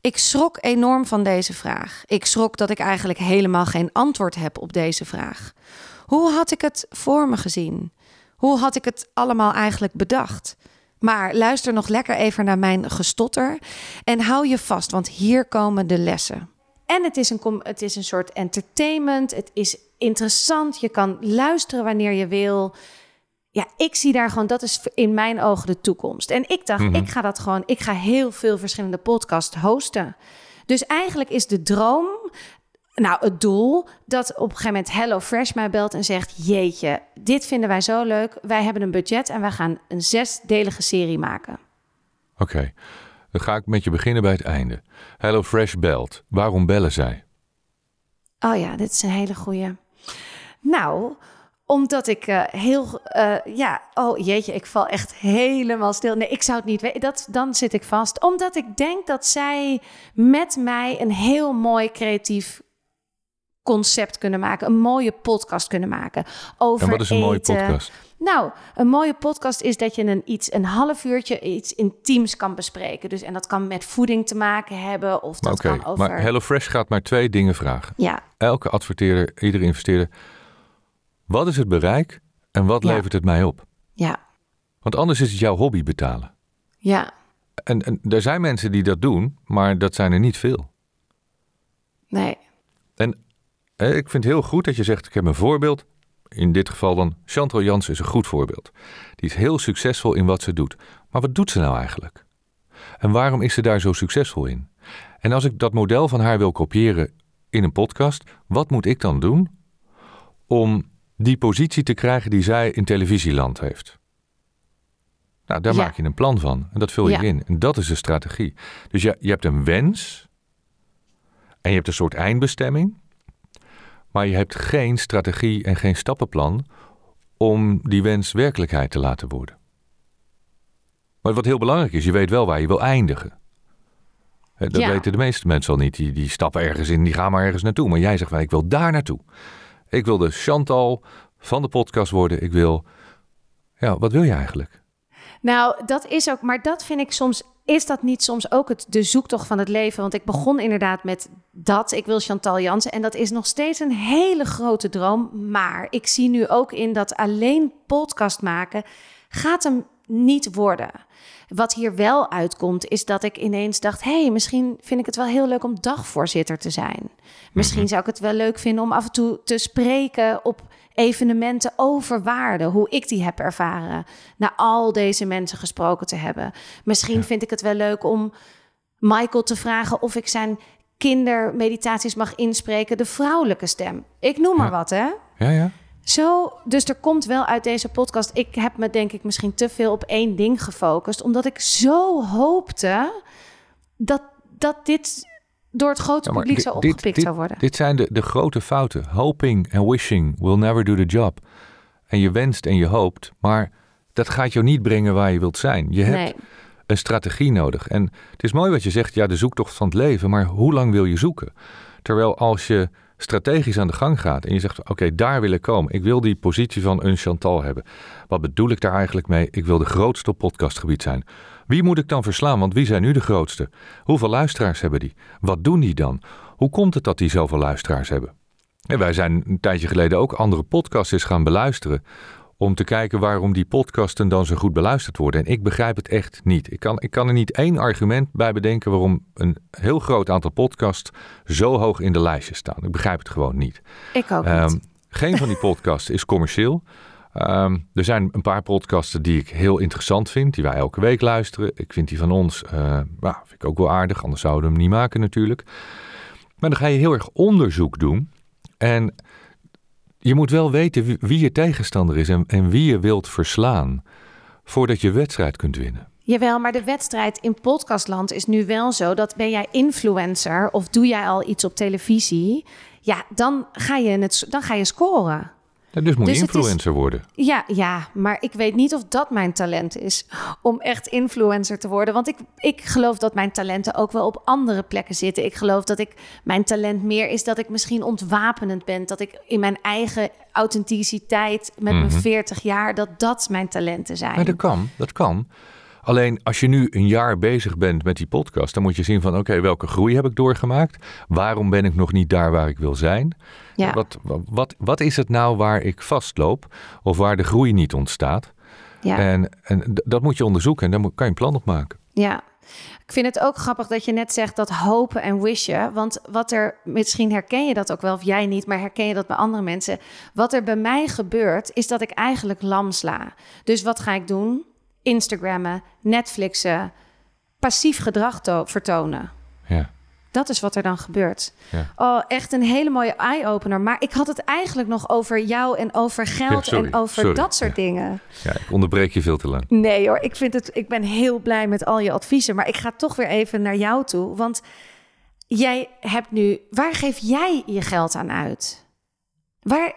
Ik schrok enorm van deze vraag. Ik schrok dat ik eigenlijk helemaal geen antwoord heb op deze vraag. Hoe had ik het voor me gezien? Hoe had ik het allemaal eigenlijk bedacht? Maar luister nog lekker even naar mijn gestotter en hou je vast, want hier komen de lessen. En het is een, het is een soort entertainment, het is interessant, je kan luisteren wanneer je wil. Ja, ik zie daar gewoon, dat is in mijn ogen de toekomst. En ik dacht, ik ga dat gewoon, ik ga heel veel verschillende podcasts hosten. Dus eigenlijk is de droom, nou het doel, dat op een gegeven moment HelloFresh mij belt en zegt: Jeetje, dit vinden wij zo leuk. Wij hebben een budget en wij gaan een zesdelige serie maken. Oké, dan ga ik met je beginnen bij het einde. Hello Fresh belt. Waarom bellen zij? Oh ja, dit is een hele goeie. Nou, omdat ik eh, heel, eh, ja, oh jeetje, ik val echt helemaal stil. Nee, ik zou het niet weten. Dat, dan zit ik vast. Omdat ik denk dat zij met mij een heel mooi creatief concept kunnen maken. Een mooie podcast kunnen maken. Over En wat is een mooie podcast? Nou, een mooie podcast is dat je een, iets, een half uurtje iets intiems kan bespreken. Dus, en dat kan met voeding te maken hebben. Of dat kan over... maar HelloFresh gaat maar twee dingen vragen. Ja, Elke adverteerder, iedere investeerder. Wat is het bereik en wat Ja. levert het mij op? ja, Want anders is het jouw hobby betalen. ja. En, en er zijn mensen die dat doen, maar dat zijn er niet veel. Nee. Ik vind het heel goed dat je zegt, ik heb een voorbeeld. In dit geval dan, Chantal Jansen is een goed voorbeeld. Die is heel succesvol in wat ze doet. Maar wat doet ze nou eigenlijk? En waarom is ze daar zo succesvol in? En als ik dat model van haar wil kopiëren in een podcast, wat moet ik dan doen om die positie te krijgen die zij in televisieland heeft? Nou, daar Ja. maak je een plan van en dat vul je Ja. in. En dat is de strategie. Dus je, je hebt een wens en je hebt een soort eindbestemming. Maar je hebt geen strategie en geen stappenplan om die wens werkelijkheid te laten worden. Maar wat heel belangrijk is, je weet wel waar je wil eindigen. Dat Ja. weten de meeste mensen al niet. Die, die stappen ergens in, die gaan maar ergens naartoe. Maar jij zegt, "Wij, ik wil daar naartoe. Ik wil de Chantal van de podcast worden. Ik wil... Ja, wat wil je eigenlijk? Nou, dat is ook, maar dat vind ik soms, is dat niet soms ook het, de zoektocht van het leven? Want ik begon inderdaad met dat, ik wil Chantal Jansen. En dat is nog steeds een hele grote droom. Maar ik zie nu ook in dat alleen podcast maken gaat hem niet worden. Wat hier wel uitkomt, is dat ik ineens dacht: hé, hey, misschien vind ik het wel heel leuk om dagvoorzitter te zijn. Misschien zou ik het wel leuk vinden om af en toe te spreken op evenementen over waarde, hoe ik die heb ervaren, naar al deze mensen gesproken te hebben. Misschien vind ik het wel leuk om Michael te vragen of ik zijn kindermeditaties mag inspreken, de vrouwelijke stem. Ik noem maar Ja. wat, hè? Ja, ja. Zo, dus er komt wel uit deze podcast. Ik heb me denk ik misschien te veel op één ding gefocust, omdat ik zo hoopte dat, dat dit door het grote Ja, publiek zo dit- opgepikt dit- zou worden. Dit zijn de, de grote fouten. Hoping en wishing will never do the job. En je wenst en je hoopt, maar dat gaat jou niet brengen waar je wilt zijn. Je hebt nee, een strategie nodig. En het is mooi wat je zegt, ja, de zoektocht van het leven, maar hoe lang wil je zoeken? Terwijl als je strategisch aan de gang gaat en je zegt, oké, daar wil ik komen. Ik wil die positie van een Chantal hebben. Wat bedoel ik daar eigenlijk mee? Ik wil de grootste op podcastgebied zijn. Wie moet ik dan verslaan? Want wie zijn nu de grootste? Hoeveel luisteraars hebben die? Wat doen die dan? Hoe komt het dat die zoveel luisteraars hebben? En wij zijn een tijdje geleden ook andere podcasts gaan beluisteren. Om te kijken waarom die podcasten dan zo goed beluisterd worden. En ik begrijp het echt niet. Ik kan, ik kan er niet één argument bij bedenken waarom een heel groot aantal podcasts zo hoog in de lijstjes staan. Ik begrijp het gewoon niet. ik ook Ehm, niet. geen van die podcasts is commercieel. Ehm, er zijn een paar podcasten die ik heel interessant vind, die wij elke week luisteren. Ik vind die van ons, nou, vind ik ook wel aardig, anders zouden we hem niet maken natuurlijk. Maar dan ga je heel erg onderzoek doen. En je moet wel weten wie, je tegenstander is en, en wie je wilt verslaan voordat je wedstrijd kunt winnen. Jawel, maar de wedstrijd in podcastland is nu wel zo dat ben jij influencer of doe jij al iets op televisie, ja, dan ga je, het, dan ga je scoren. Ja, dus moet je Dus is- influencer worden. Ja, ja, maar ik weet niet of dat mijn talent is om echt influencer te worden. Want ik, ik geloof dat mijn talenten ook wel op andere plekken zitten. Ik geloof dat ik mijn talent meer is dat ik misschien ontwapenend ben. Dat ik in mijn eigen authenticiteit met mijn 40 jaar, dat dat mijn talenten zijn. Maar dat kan, dat kan. Alleen als je nu een jaar bezig bent met die podcast, dan moet je zien van oké, welke groei heb ik doorgemaakt? Waarom ben ik nog niet daar waar ik wil zijn? Ja. Wat, wat, wat is het nou waar ik vastloop of waar de groei niet ontstaat? ja. En, en dat moet je onderzoeken en daar kan je een plan op maken. Ja. Ik vind het ook grappig dat je net zegt dat hopen en wishen. Want wat er, misschien herken je dat ook wel, of jij niet, maar herken je dat bij andere mensen. Wat er bij mij gebeurt, is dat ik eigenlijk lam sla. Dus wat ga ik doen? Instagrammen, Netflixen, passief gedrag to- vertonen. Ja. Dat is wat er dan gebeurt. Ja. Oh, echt een hele mooie eye-opener. Maar ik had het eigenlijk nog over jou en over geld en over sorry. dat soort Ja. dingen. ja, ik onderbreek je veel te lang. Nee hoor, ik, vind het, ik ben heel blij met al je adviezen. Maar ik ga toch weer even naar jou toe. Want jij hebt nu... Waar geef jij je geld aan uit? Waar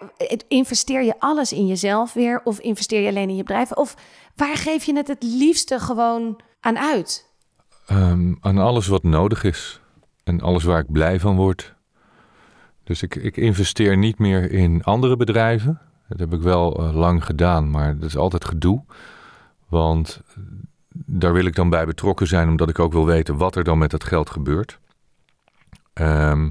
investeer je alles in jezelf weer? Of investeer je alleen in je bedrijf? Of waar geef je het het liefste gewoon aan uit? Ehm, aan alles wat nodig is en alles waar ik blij van word. Dus ik, ik investeer niet meer in andere bedrijven. Dat heb ik wel eh, lang gedaan, maar dat is altijd gedoe. Want eh, daar wil ik dan bij betrokken zijn, omdat ik ook wil weten wat er dan met dat geld gebeurt. Ehm,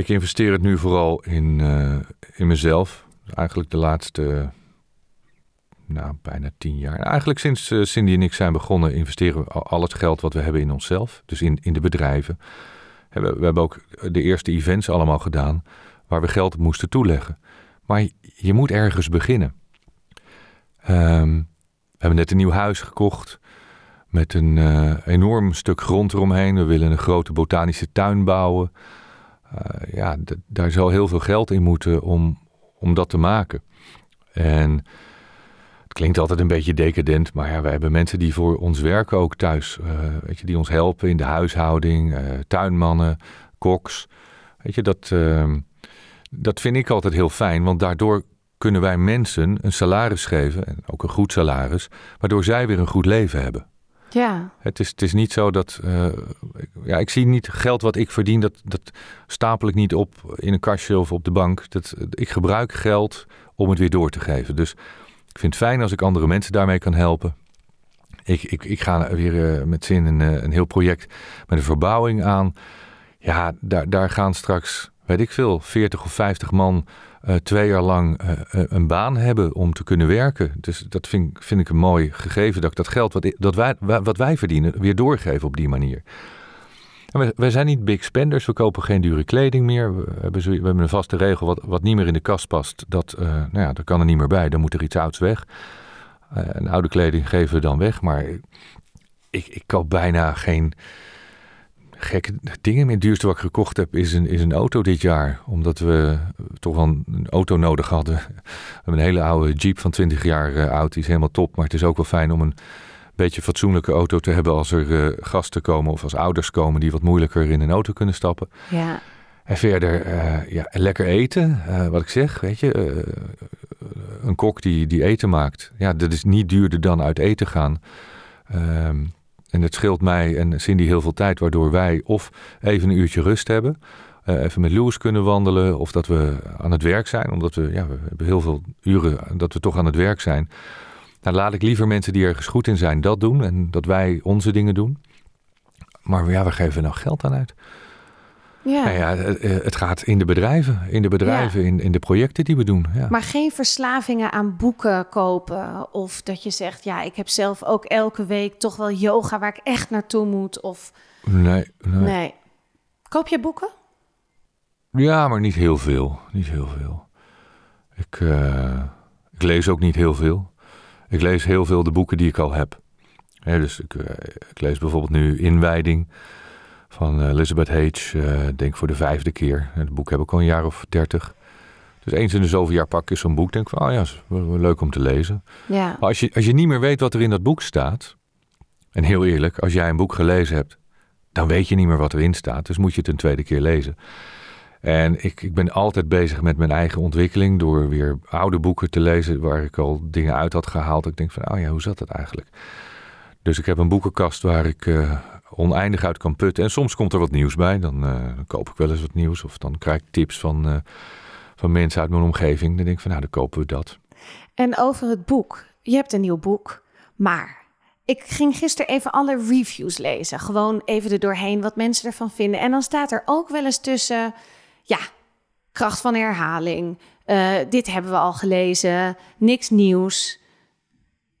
ik investeer het nu vooral in, eh, in mezelf. Eigenlijk de laatste nou, bijna tien jaar. Eigenlijk sinds eh, Cindy en ik zijn begonnen, investeren we al, het geld wat we hebben in onszelf. Dus in, in de bedrijven. We, we hebben ook de eerste events allemaal gedaan waar we geld op moesten toeleggen. Maar je, je moet ergens beginnen. Ehm, we hebben net een nieuw huis gekocht met een eh, enorm stuk grond eromheen. We willen een grote botanische tuin bouwen. Eh, ja, daar zal heel veel geld in moeten om, om dat te maken. En het klinkt altijd een beetje decadent, maar ja, wij hebben mensen die voor ons werken ook thuis. eh, weet je, die ons helpen in de huishouding, eh, tuinmannen, koks. Weet je, dat, eh, dat vind ik altijd heel fijn, want daardoor kunnen wij mensen een salaris geven, en ook een goed salaris, waardoor zij weer een goed leven hebben. Ja, Het is, het is niet zo dat. eh, ja, ik zie niet geld wat ik verdien, dat, dat stapel ik niet op in een kastje of op de bank. Dat, ik gebruik geld om het weer door te geven. Dus ik vind het fijn als ik andere mensen daarmee kan helpen. Ik, ik, ik ga weer eh, met zin een, eh, een heel project met een verbouwing aan. Ja, daar, daar gaan straks, weet ik veel, 40 of 50 man eh, twee jaar lang eh, eh, een baan hebben om te kunnen werken. Dus dat vind, vind ik een mooi gegeven dat ik dat geld wat, dat wij, wa- wat wij verdienen weer doorgeven op die manier. Wij zijn niet big spenders, we kopen geen dure kleding meer. We hebben, we hebben een vaste regel, wat, wat niet meer in de kast past, dat, nou ja, dat kan er niet meer bij. Dan moet er iets ouds weg. En oude kleding geven we dan weg, maar ik, ik koop bijna geen gekke dingen meer. Het duurste wat ik gekocht heb is een, is een auto dit jaar. Omdat we toch wel een auto nodig hadden. We hebben een hele oude Jeep van 20 jaar eh, oud. Die is helemaal top. Maar het is ook wel fijn om een beetje fatsoenlijke auto te hebben... als er eh, gasten komen of als ouders komen... die wat moeilijker in een auto kunnen stappen. ja, En verder, eh, ja, lekker eten. wat ik zeg, weet je. een kok die, die eten maakt. Ja, dat is niet duurder dan uit eten gaan. Ehm, en het scheelt mij en Cindy heel veel tijd, waardoor wij of even een uurtje rust hebben, eh, even met Louis kunnen wandelen, of dat we aan het werk zijn, omdat we, ja, we hebben heel veel uren dat we toch aan het werk zijn. Nou, laat ik liever mensen die ergens goed in zijn dat doen en dat wij onze dingen doen. Maar ja, we geven nou geld aan uit. Ja. Nou ja, het, eh, het gaat in de bedrijven, in de bedrijven, in, in de projecten die we doen. Ja. Maar geen verslavingen aan boeken kopen. Of dat je zegt, ja, ik heb zelf ook elke week toch wel yoga waar ik echt naartoe moet. Of nee, nee. nee. Koop je boeken? Ja, maar niet heel veel. Niet heel veel. Ik, eh, ik lees ook niet heel veel. Ik lees heel veel de boeken die ik al heb. Dus ik, eh, ik lees bijvoorbeeld nu Inwijding van eh, Elizabeth H. eh, denk voor de vijfde keer. Het boek heb ik al een jaar of dertig. Dus eens in de zoveel jaar pak ik zo'n boek. Denk van, oh ja, is leuk om te lezen. Ja. Maar als je, als je niet meer weet wat er in dat boek staat. En heel eerlijk, als jij een boek gelezen hebt, dan weet je niet meer wat erin staat. Dus moet je het een tweede keer lezen. En ik, ik ben altijd bezig met mijn eigen ontwikkeling door weer oude boeken te lezen waar ik al dingen uit had gehaald. Ik denk van, oh ja, hoe zat dat eigenlijk? Dus ik heb een boekenkast waar ik eh, oneindig uit kan putten. En soms komt er wat nieuws bij. Dan, eh, dan koop ik wel eens wat nieuws. Of dan krijg ik tips van, eh, van mensen uit mijn omgeving. Dan denk ik van, nou, dan kopen we dat. En over het boek. Je hebt een nieuw boek, maar ik ging gisteren even alle reviews lezen. Gewoon even er doorheen wat mensen ervan vinden. En dan staat er ook wel eens tussen, ja, kracht van herhaling. eh, dit hebben we al gelezen, niks nieuws.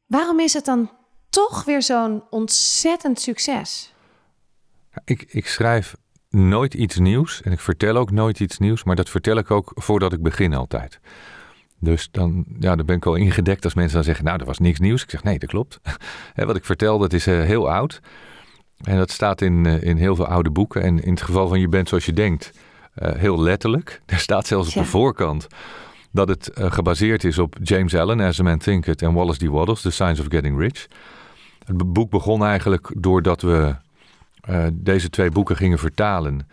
Waarom is het dan toch weer zo'n ontzettend succes? Ik, ik schrijf nooit iets nieuws en ik vertel ook nooit iets nieuws, maar dat vertel ik ook voordat ik begin altijd. Dus dan, ja, dan ben ik al ingedekt als mensen dan zeggen, nou, er was niks nieuws. Ik zeg, nee, dat klopt. Wat ik vertel, dat is eh, heel oud. En dat staat in, eh, in heel veel oude boeken. En in het geval van Je bent zoals je denkt, eh, heel letterlijk. Er staat zelfs op Ja. de voorkant dat het gebaseerd is op James Allen, As a Man Thinketh en Wallace D. Waddles, The Science of Getting Rich. Het boek begon eigenlijk doordat we eh, deze twee boeken gingen vertalen.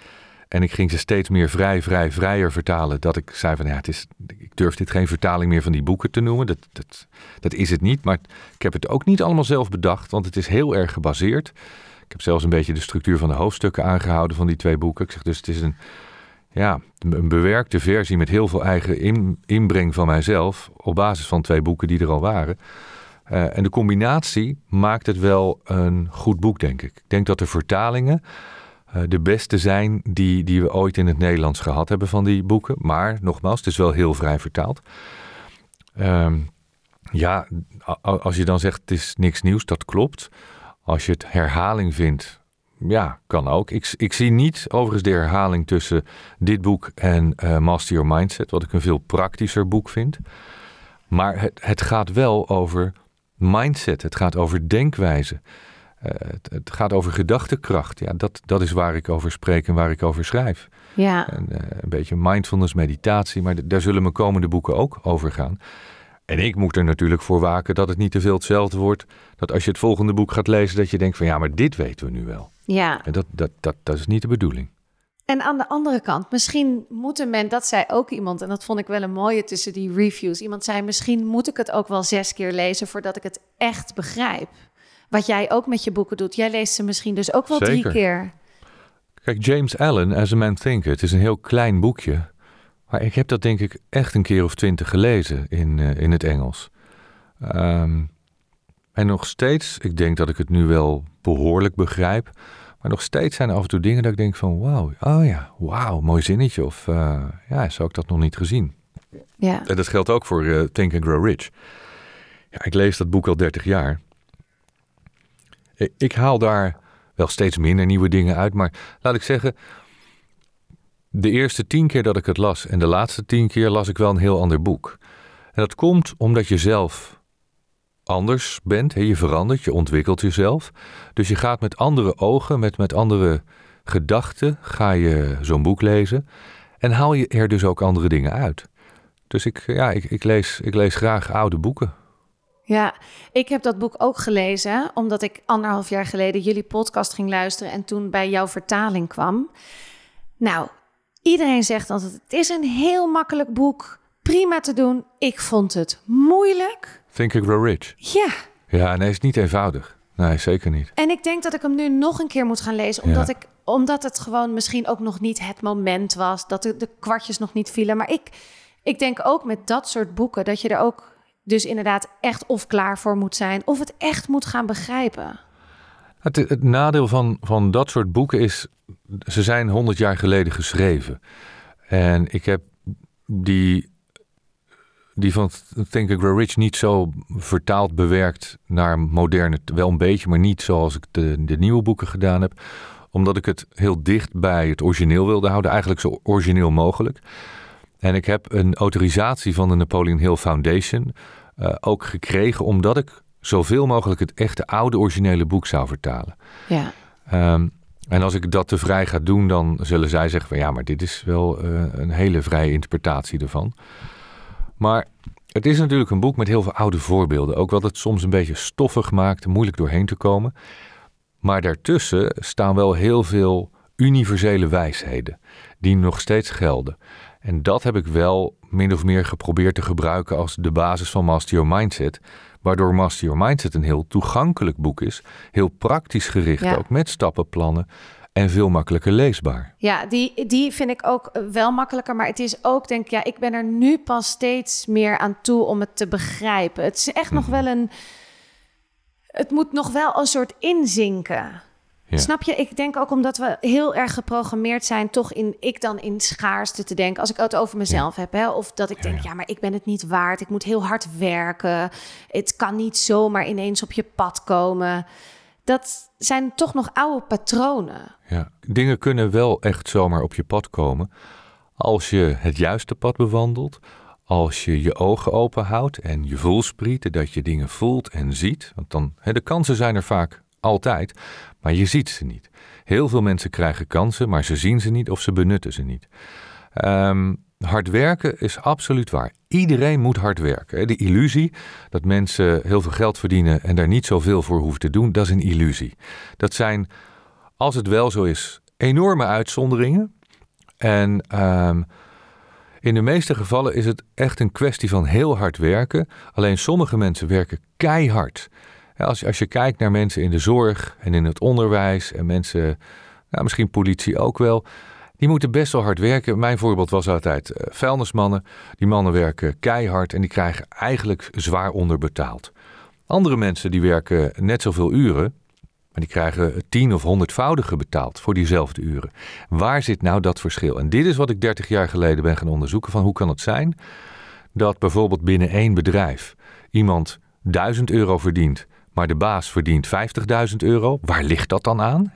En ik ging ze steeds meer vrij, vrij, vrijer vertalen. Dat ik zei van ja, het is, ik durf dit geen vertaling meer van die boeken te noemen. Dat, dat, dat is het niet. Maar ik heb het ook niet allemaal zelf bedacht, want het is heel erg gebaseerd. Ik heb zelfs een beetje de structuur van de hoofdstukken aangehouden van die twee boeken. Ik zeg dus het is een, ja, een bewerkte versie met heel veel eigen in, inbreng van mijzelf. Op basis van twee boeken die er al waren. Eh, en de combinatie maakt het wel een goed boek, denk ik. Ik denk dat de vertalingen eh, de beste zijn die, die we ooit in het Nederlands gehad hebben van die boeken. Maar nogmaals, het is wel heel vrij vertaald. Ehm, ja, als je dan zegt het is niks nieuws, dat klopt. Als je het herhaling vindt, ja, kan ook. Ik, ik zie niet overigens de herhaling tussen dit boek en eh, Master Your Mindset, wat ik een veel praktischer boek vind. Maar het, het gaat wel over mindset, het gaat over denkwijze. Eh, het, het gaat over gedachtekracht. Ja, dat, dat is waar ik over spreek en waar ik over schrijf. Ja, En, eh, een beetje mindfulness, meditatie. Maar daar zullen mijn komende boeken ook over gaan. En ik moet er natuurlijk voor waken dat het niet te veel hetzelfde wordt. Dat als je het volgende boek gaat lezen, dat je denkt van ja, maar dit weten we nu wel. ja. En dat, dat, dat, dat is niet de bedoeling. En aan de andere kant, misschien moeten men, dat zei ook iemand, en dat vond ik wel een mooie tussen die reviews. Iemand zei: Misschien moet ik het ook wel zes keer lezen voordat ik het echt begrijp. Wat jij ook met je boeken doet. Jij leest ze misschien dus ook wel drie keer. Kijk, James Allen, As a Man Thinketh, het is een heel klein boekje. Maar ik heb dat denk ik echt een keer of twintig gelezen in, eh, in het Engels. Ehm, en nog steeds, ik denk dat ik het nu wel behoorlijk begrijp. Maar nog steeds zijn er af en toe dingen dat ik denk van wauw, oh ja, wauw, mooi zinnetje. Of eh, ja, zo heb ik dat nog niet gezien. Ja, En dat geldt ook voor eh, Think and Grow Rich. Ja, ik lees dat boek al 30 jaar. Ik, ik haal daar wel steeds minder nieuwe dingen uit. Maar laat ik zeggen, de eerste tien keer dat ik het las en de laatste tien keer las ik wel een heel ander boek. En dat komt omdat je zelf anders bent. Je verandert, je ontwikkelt jezelf. Dus je gaat met andere ogen, met, met andere gedachten, ga je zo'n boek lezen. En haal je er dus ook andere dingen uit. Dus ik, ja, ik, ik, lees, ik lees graag oude boeken. ja, ik heb dat boek ook gelezen, omdat ik anderhalf jaar geleden jullie podcast ging luisteren en toen bij jouw vertaling kwam. Nou, iedereen zegt altijd: het is een heel makkelijk boek, prima te doen. Ik vond het moeilijk. Think and Grow Rich. Ja, Ja, nee, is niet eenvoudig. Nee, zeker niet. En ik denk dat ik hem nu nog een keer moet gaan lezen, omdat, ik, omdat het gewoon misschien ook nog niet het moment was, dat de, de kwartjes nog niet vielen. Maar ik, ik denk ook met dat soort boeken dat je er ook dus inderdaad echt of klaar voor moet zijn, of het echt moet gaan begrijpen. Het, het nadeel van, van dat soort boeken is, ze zijn honderd jaar geleden geschreven. En ik heb die, die van Think and Grow Rich niet zo vertaald bewerkt naar moderne, wel een beetje, maar niet zoals ik de, de nieuwe boeken gedaan heb. Omdat ik het heel dicht bij het origineel wilde houden, eigenlijk zo origineel mogelijk. En ik heb een autorisatie van de Napoleon Hill Foundation eh, ook gekregen, omdat ik zoveel mogelijk het echte oude originele boek zou vertalen. Ja, Ehm, En als ik dat te vrij ga doen, dan zullen zij zeggen van ja, maar dit is wel uh, een hele vrije interpretatie ervan. Maar het is natuurlijk een boek met heel veel oude voorbeelden. Ook wat het soms een beetje stoffig maakt, moeilijk doorheen te komen. Maar daartussen staan wel heel veel universele wijsheden die nog steeds gelden. En dat heb ik wel min of meer geprobeerd te gebruiken als de basis van Master Your Mindset. Waardoor Master Your Mindset een heel toegankelijk boek is. Heel praktisch gericht, ook met stappenplannen. En veel makkelijker leesbaar. Ja, die, die vind ik ook wel makkelijker. Maar het is ook, denk ik, ja, ik ben er nu pas steeds meer aan toe om het te begrijpen. Het is echt nog mhm. wel een. Het moet nog wel een soort inzinken. Snap je? Ik denk ook omdat we heel erg geprogrammeerd zijn, toch in ik dan in schaarste te denken. Als ik het over mezelf heb, hè, of dat ik denk, ja, maar ik ben het niet waard. Ik moet heel hard werken. Het kan niet zomaar ineens op je pad komen. Dat zijn toch nog oude patronen. Ja, dingen kunnen wel echt zomaar op je pad komen als je het juiste pad bewandelt. Als je je ogen open houdt en je voelsprieten, dat je dingen voelt en ziet. Want dan, hè, de kansen zijn er vaak altijd, maar je ziet ze niet. Heel veel mensen krijgen kansen, maar ze zien ze niet of ze benutten ze niet. Um, hard werken is absoluut waar. Iedereen moet hard werken. De illusie dat mensen heel veel geld verdienen en daar niet zoveel voor hoeven te doen, dat is een illusie. Dat zijn, als het wel zo is, enorme uitzonderingen. En um, in de meeste gevallen is het echt een kwestie van heel hard werken. Alleen sommige mensen werken keihard. Als, als je kijkt naar mensen in de zorg en in het onderwijs en mensen, nou, misschien politie ook wel, die moeten best wel hard werken. Mijn voorbeeld was altijd uh, vuilnismannen. Die mannen werken keihard en die krijgen eigenlijk zwaar onderbetaald. Andere mensen die werken net zoveel uren, maar die krijgen tien of honderdvoudige betaald voor diezelfde uren. Waar zit nou dat verschil? En dit is wat ik 30 jaar geleden ben gaan onderzoeken van hoe kan het zijn dat bijvoorbeeld binnen één bedrijf iemand 1000 euro verdient maar de baas verdient 50.000 euro. Waar ligt dat dan aan?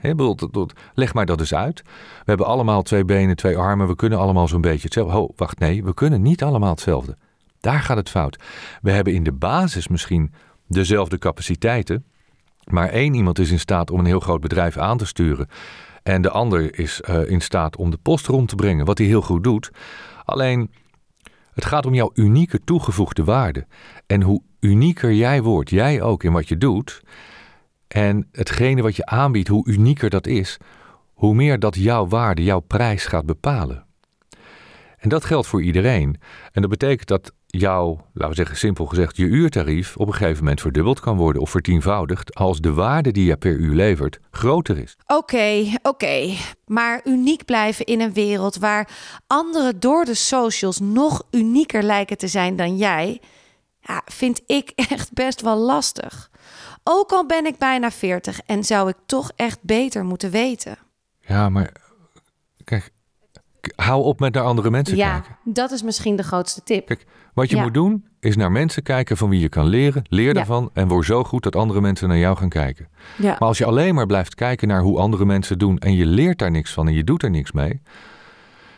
leg maar dat eens uit. We hebben allemaal twee benen, twee armen. We kunnen allemaal zo'n beetje hetzelfde. Oh, wacht, nee, we kunnen niet allemaal hetzelfde. Daar gaat het fout. We hebben in de basis misschien dezelfde capaciteiten. Maar één iemand is in staat om een heel groot bedrijf aan te sturen. En de ander is uh, in staat om de post rond te brengen, wat hij heel goed doet. Alleen, het gaat om jouw unieke toegevoegde waarde. En hoe unieker jij wordt, jij ook in wat je doet, en hetgene wat je aanbiedt, hoe unieker dat is, hoe meer dat jouw waarde, jouw prijs gaat bepalen. En dat geldt voor iedereen. En dat betekent dat jouw, laten we zeggen simpel gezegd, je uurtarief op een gegeven moment verdubbeld kan worden of vertienvoudigd als de waarde die je per uur levert groter is. Oké, oké. Maar uniek blijven in een wereld waar anderen door de socials nog unieker lijken te zijn dan jij, ja, vind ik echt best wel lastig. Ook al ben ik bijna 40 en zou ik toch echt beter moeten weten. Ja, maar kijk, hou op met naar andere mensen ja, kijken. Ja, dat is misschien de grootste tip. Kijk, wat je moet doen is naar mensen kijken van wie je kan leren. Leer daarvan en word zo goed dat andere mensen naar jou gaan kijken. Maar als je alleen maar blijft kijken naar hoe andere mensen doen en je leert daar niks van en je doet er niks mee.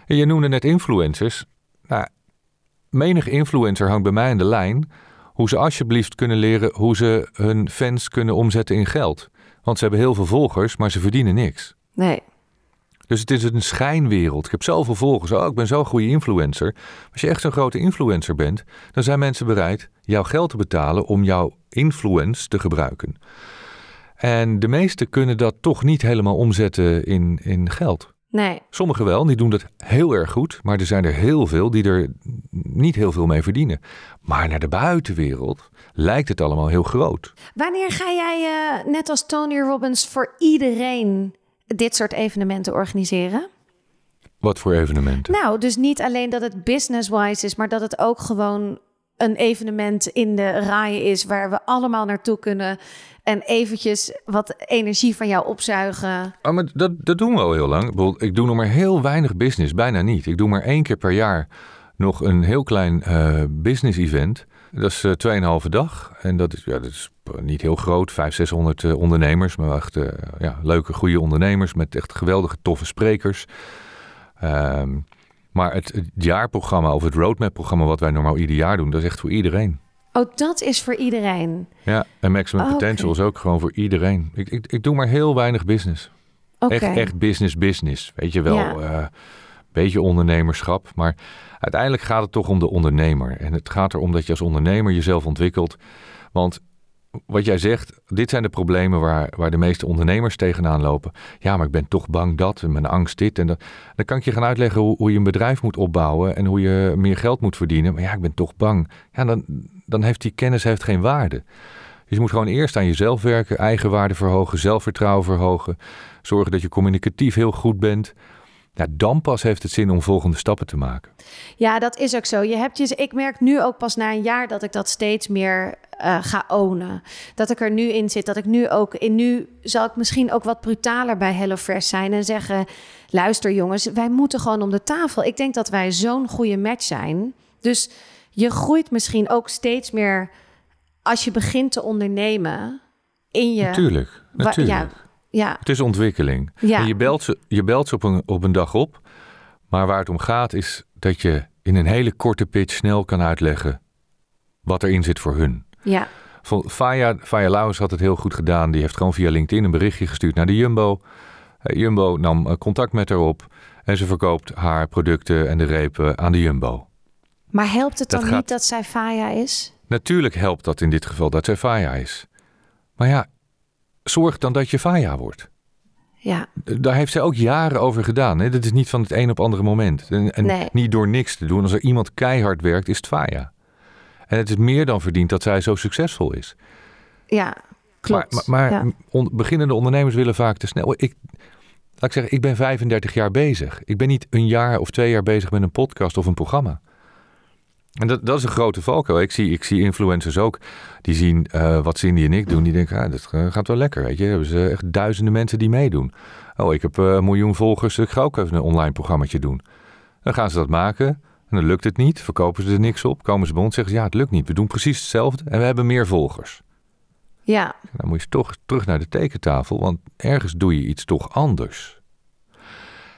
En je noemde net influencers. Nou, menig influencer hangt bij mij in de lijn hoe ze alsjeblieft kunnen leren hoe ze hun fans kunnen omzetten in geld. Want ze hebben heel veel volgers, maar ze verdienen niks. Nee. Dus het is een schijnwereld. Ik heb zoveel volgers. Oh, ik ben zo'n goede influencer. Als je echt zo'n grote influencer bent, dan zijn mensen bereid jouw geld te betalen om jouw influence te gebruiken. En de meesten kunnen dat toch niet helemaal omzetten in, in geld. Nee. Sommigen wel, die doen dat heel erg goed. Maar er zijn er heel veel die er niet heel veel mee verdienen. Maar naar de buitenwereld lijkt het allemaal heel groot. Wanneer ga jij, uh, net als Tony Robbins, voor iedereen dit soort evenementen organiseren? Wat voor evenementen? Nou, dus niet alleen dat het business-wise is, maar dat het ook gewoon een evenement in de raaien is waar we allemaal naartoe kunnen en eventjes wat energie van jou opzuigen. Oh, maar dat, dat doen we al heel lang. Ik doe nog maar heel weinig business, bijna niet. Ik doe maar één keer per jaar nog een heel klein uh, business event. Dat is uh, 2,5 dag. En dat is, ja, dat is niet heel groot, 500, 600 uh, ondernemers. Maar echt uh, ja, leuke, goede ondernemers met echt geweldige, toffe sprekers. Um, maar het, het, jaarprogramma of het roadmap-programma wat wij normaal ieder jaar doen, dat is echt voor iedereen. Oh, dat is voor iedereen. Ja, en Maximum Potential is ook gewoon voor iedereen. Ik, ik, ik doe maar heel weinig business. Echt, echt business, business. Weet je wel, Ja. eh, beetje ondernemerschap. Maar uiteindelijk gaat het toch om de ondernemer. En het gaat erom dat je als ondernemer jezelf ontwikkelt. Want wat jij zegt, dit zijn de problemen waar, waar de meeste ondernemers tegenaan lopen. Ja, maar ik ben toch bang dat en mijn angst dit en dat. Dan kan ik je gaan uitleggen hoe, je een bedrijf moet opbouwen en hoe je meer geld moet verdienen. Maar ja, ik ben toch bang. Ja, dan, dan heeft die kennis heeft geen waarde. Dus je moet gewoon eerst aan jezelf werken, eigenwaarde verhogen, zelfvertrouwen verhogen. Zorgen dat je communicatief heel goed bent. Ja, dan pas heeft het zin om volgende stappen te maken. Ja, dat is ook zo. Je hebt je, ik merk nu ook pas na een jaar dat ik dat steeds meer eh, ga ownen. Dat ik er nu in zit. Dat ik nu ook in nu zal ik misschien ook wat brutaler bij HelloFresh zijn en zeggen: luister jongens, wij moeten gewoon om de tafel. Ik denk dat wij zo'n goede match zijn. Dus je groeit misschien ook steeds meer als je begint te ondernemen in je. Natuurlijk, wa- natuurlijk. Ja, ja, Het is ontwikkeling. Ja. En je belt ze, je belt ze op, een, op een dag op. Maar waar het om gaat is dat je in een hele korte pitch snel kan uitleggen wat erin zit voor hun. ja, Faya, Faya Lauwers had het heel goed gedaan. Die heeft gewoon via LinkedIn een berichtje gestuurd naar de Jumbo. Eh, Jumbo nam eh, contact met haar op. En ze verkoopt haar producten en de repen aan de Jumbo. maar helpt het Dat dan gaat- niet dat zij Faya is? Natuurlijk helpt dat in dit geval dat zij Faya is. Maar ja, zorg dan dat je Faya wordt. Ja, Daar heeft zij ook jaren over gedaan. Hè? Dat is niet van het een op andere moment. En, en Nee. niet door niks te doen. Als er iemand keihard werkt, is het Faya. En het is meer dan verdiend dat zij zo succesvol is. ja, klopt. Maar, maar, maar ja. on- beginnende ondernemers willen vaak te snel. Ik, laat ik zeggen, ik ben 35 jaar bezig. Ik ben niet een jaar of twee jaar bezig met een podcast of een programma. En dat, dat is een grote valkuil. Ik zie, ik zie influencers ook, die zien eh, wat Cindy en ik doen. Die denken, ah, dat eh, gaat wel lekker, weet je. Hebben ze echt duizenden mensen die meedoen. Oh, ik heb eh, een miljoen volgers, ik ga ook even een online programmaatje doen. Dan gaan ze dat maken en dan lukt het niet. Verkopen ze er niks op. Komen ze bij ons zeggen ze, ja, het lukt niet. We doen precies hetzelfde en we hebben meer volgers. ja, Dan moet je toch terug naar de tekentafel, want ergens doe je iets toch anders.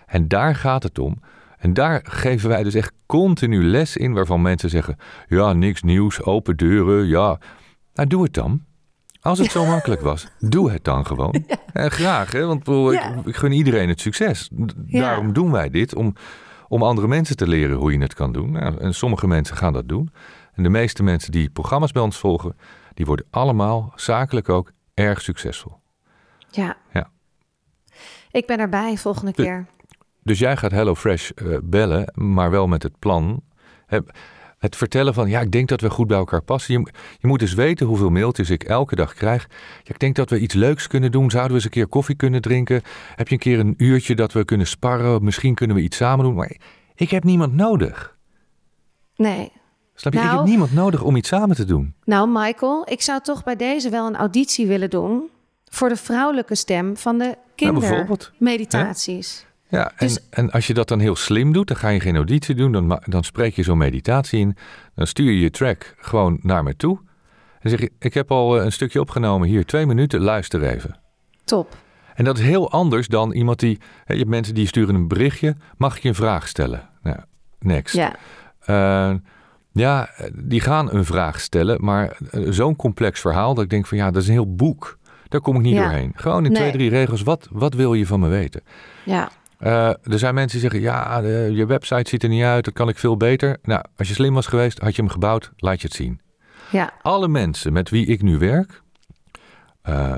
En daar gaat het om. En daar geven wij dus echt continu les in waarvan mensen zeggen: ja, niks nieuws, open deuren, ja. Nou, doe het dan. Als het zo makkelijk was, doe het dan gewoon. En graag, hè? want ik bedoel, ik, Ja. ik gun iedereen het succes. Ja. Daarom doen wij dit, om, om andere mensen te leren hoe je het kan doen. Nou, en sommige mensen gaan dat doen. En de meeste mensen die programma's bij ons volgen, die worden allemaal, zakelijk ook, erg succesvol. ja. Ja. Ik ben erbij volgende De- keer. Dus jij gaat HelloFresh eh bellen, maar wel met het plan. Het vertellen van, ja, ik denk dat we goed bij elkaar passen. Je, je moet dus weten hoeveel mailtjes ik elke dag krijg. Ja, ik denk dat we iets leuks kunnen doen. Zouden we eens een keer koffie kunnen drinken? Heb je een keer een uurtje dat we kunnen sparren? Misschien kunnen we iets samen doen. Maar ik heb niemand nodig. Nee. Snap je? ik Nou- heb niemand nodig om iets samen te doen. Nou, Michael, ik zou toch bij deze wel een auditie willen doen voor de vrouwelijke stem van de bijvoorbeeld. kindermeditaties. Ja, en, Dus- en als je dat dan heel slim doet, dan ga je geen auditie doen, dan, dan spreek je zo'n meditatie in. Dan stuur je je track gewoon naar me toe. En zeg je, ik heb al eh, een stukje opgenomen, hier twee minuten, luister even. Top. En dat is heel anders dan iemand die, je hebt mensen die sturen een berichtje, mag ik je een vraag stellen? Nou, next. Ja, Eh, ja, die gaan een vraag stellen, maar eh, zo'n complex verhaal dat ik denk van ja, dat is een heel boek. Daar kom ik niet Ja. doorheen. Gewoon in Nee. twee, drie regels, wat, wat wil je van me weten? ja, Eh, er zijn mensen die zeggen, ja, de- je website ziet er niet uit, dat kan ik veel beter. Nou, als je slim was geweest, had je hem gebouwd, laat je het zien. ja, Alle mensen met wie ik nu werk, eh,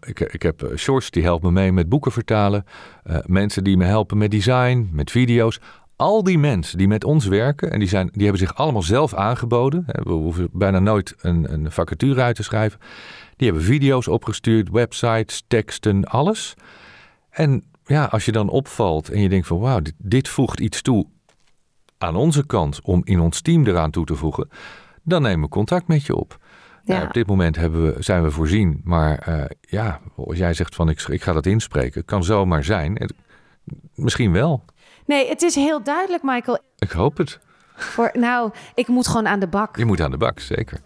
ik, ik heb Shorts die helpt me mee met boeken vertalen, eh, mensen die me helpen met design, met video's. Al die mensen die met ons werken, en die, zijn, die hebben zich allemaal zelf aangeboden. We hoeven bijna nooit een, een vacature uit te schrijven. Die hebben video's opgestuurd, websites, teksten, alles. En ja, als je dan opvalt en je denkt van wauw, dit, dit voegt iets toe aan onze kant om in ons team eraan toe te voegen, dan nemen we contact met je op. Nou, ja. op dit moment hebben we, zijn we voorzien, maar eh, ja, als jij zegt van ik, ik ga dat inspreken, kan zomaar zijn. Het- Misschien wel. Nee, het is heel duidelijk, Michael. Ik hoop het. Voor, nou, ik moet gewoon aan de bak. Je moet aan de bak, zeker.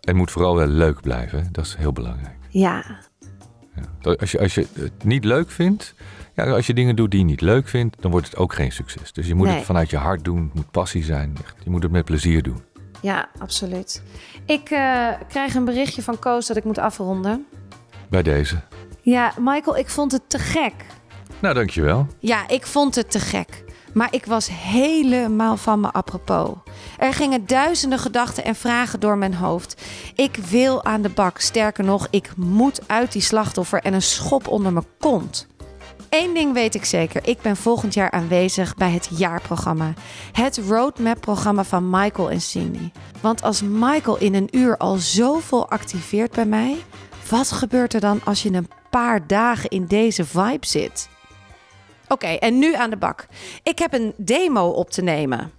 Het moet vooral wel leuk blijven, dat is heel belangrijk. Ja, Ja. Als, je, als je het niet leuk vindt, ja, als je dingen doet die je niet leuk vindt, dan wordt het ook geen succes. Dus je moet Nee. het vanuit je hart doen, het moet passie zijn. Je moet het met plezier doen. ja, absoluut. Ik eh, krijg een berichtje van Koos dat ik moet afronden. Bij deze. Ja, Michael, ik vond het te gek. Nou, dankjewel. Ja, ik vond het te gek. Maar ik was helemaal van me apropos. Er gingen duizenden gedachten en vragen door mijn hoofd. Ik wil aan de bak. Sterker nog, ik moet uit die slachtoffer en een schop onder mijn kont. Eén ding weet ik zeker. Ik ben volgend jaar aanwezig bij het jaarprogramma. Het roadmap-programma van Michael en Cindy. Want als Michael in een uur al zoveel activeert bij mij, wat gebeurt er dan als je een paar dagen in deze vibe zit? Oké, en nu aan de bak. Ik heb een demo op te nemen.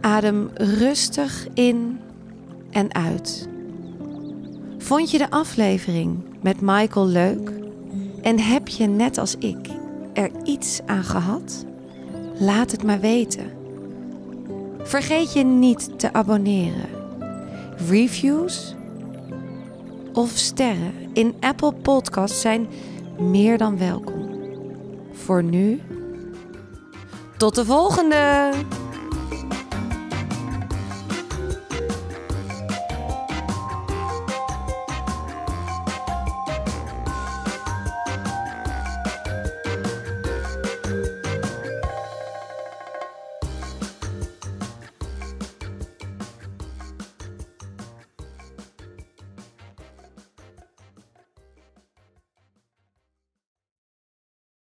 Adem rustig in en uit. Vond je de aflevering met Michael leuk? En heb je net als ik er iets aan gehad? Laat het maar weten. Vergeet je niet te abonneren. Reviews of sterren in Apple Podcasts zijn meer dan welkom. Voor nu, tot de volgende!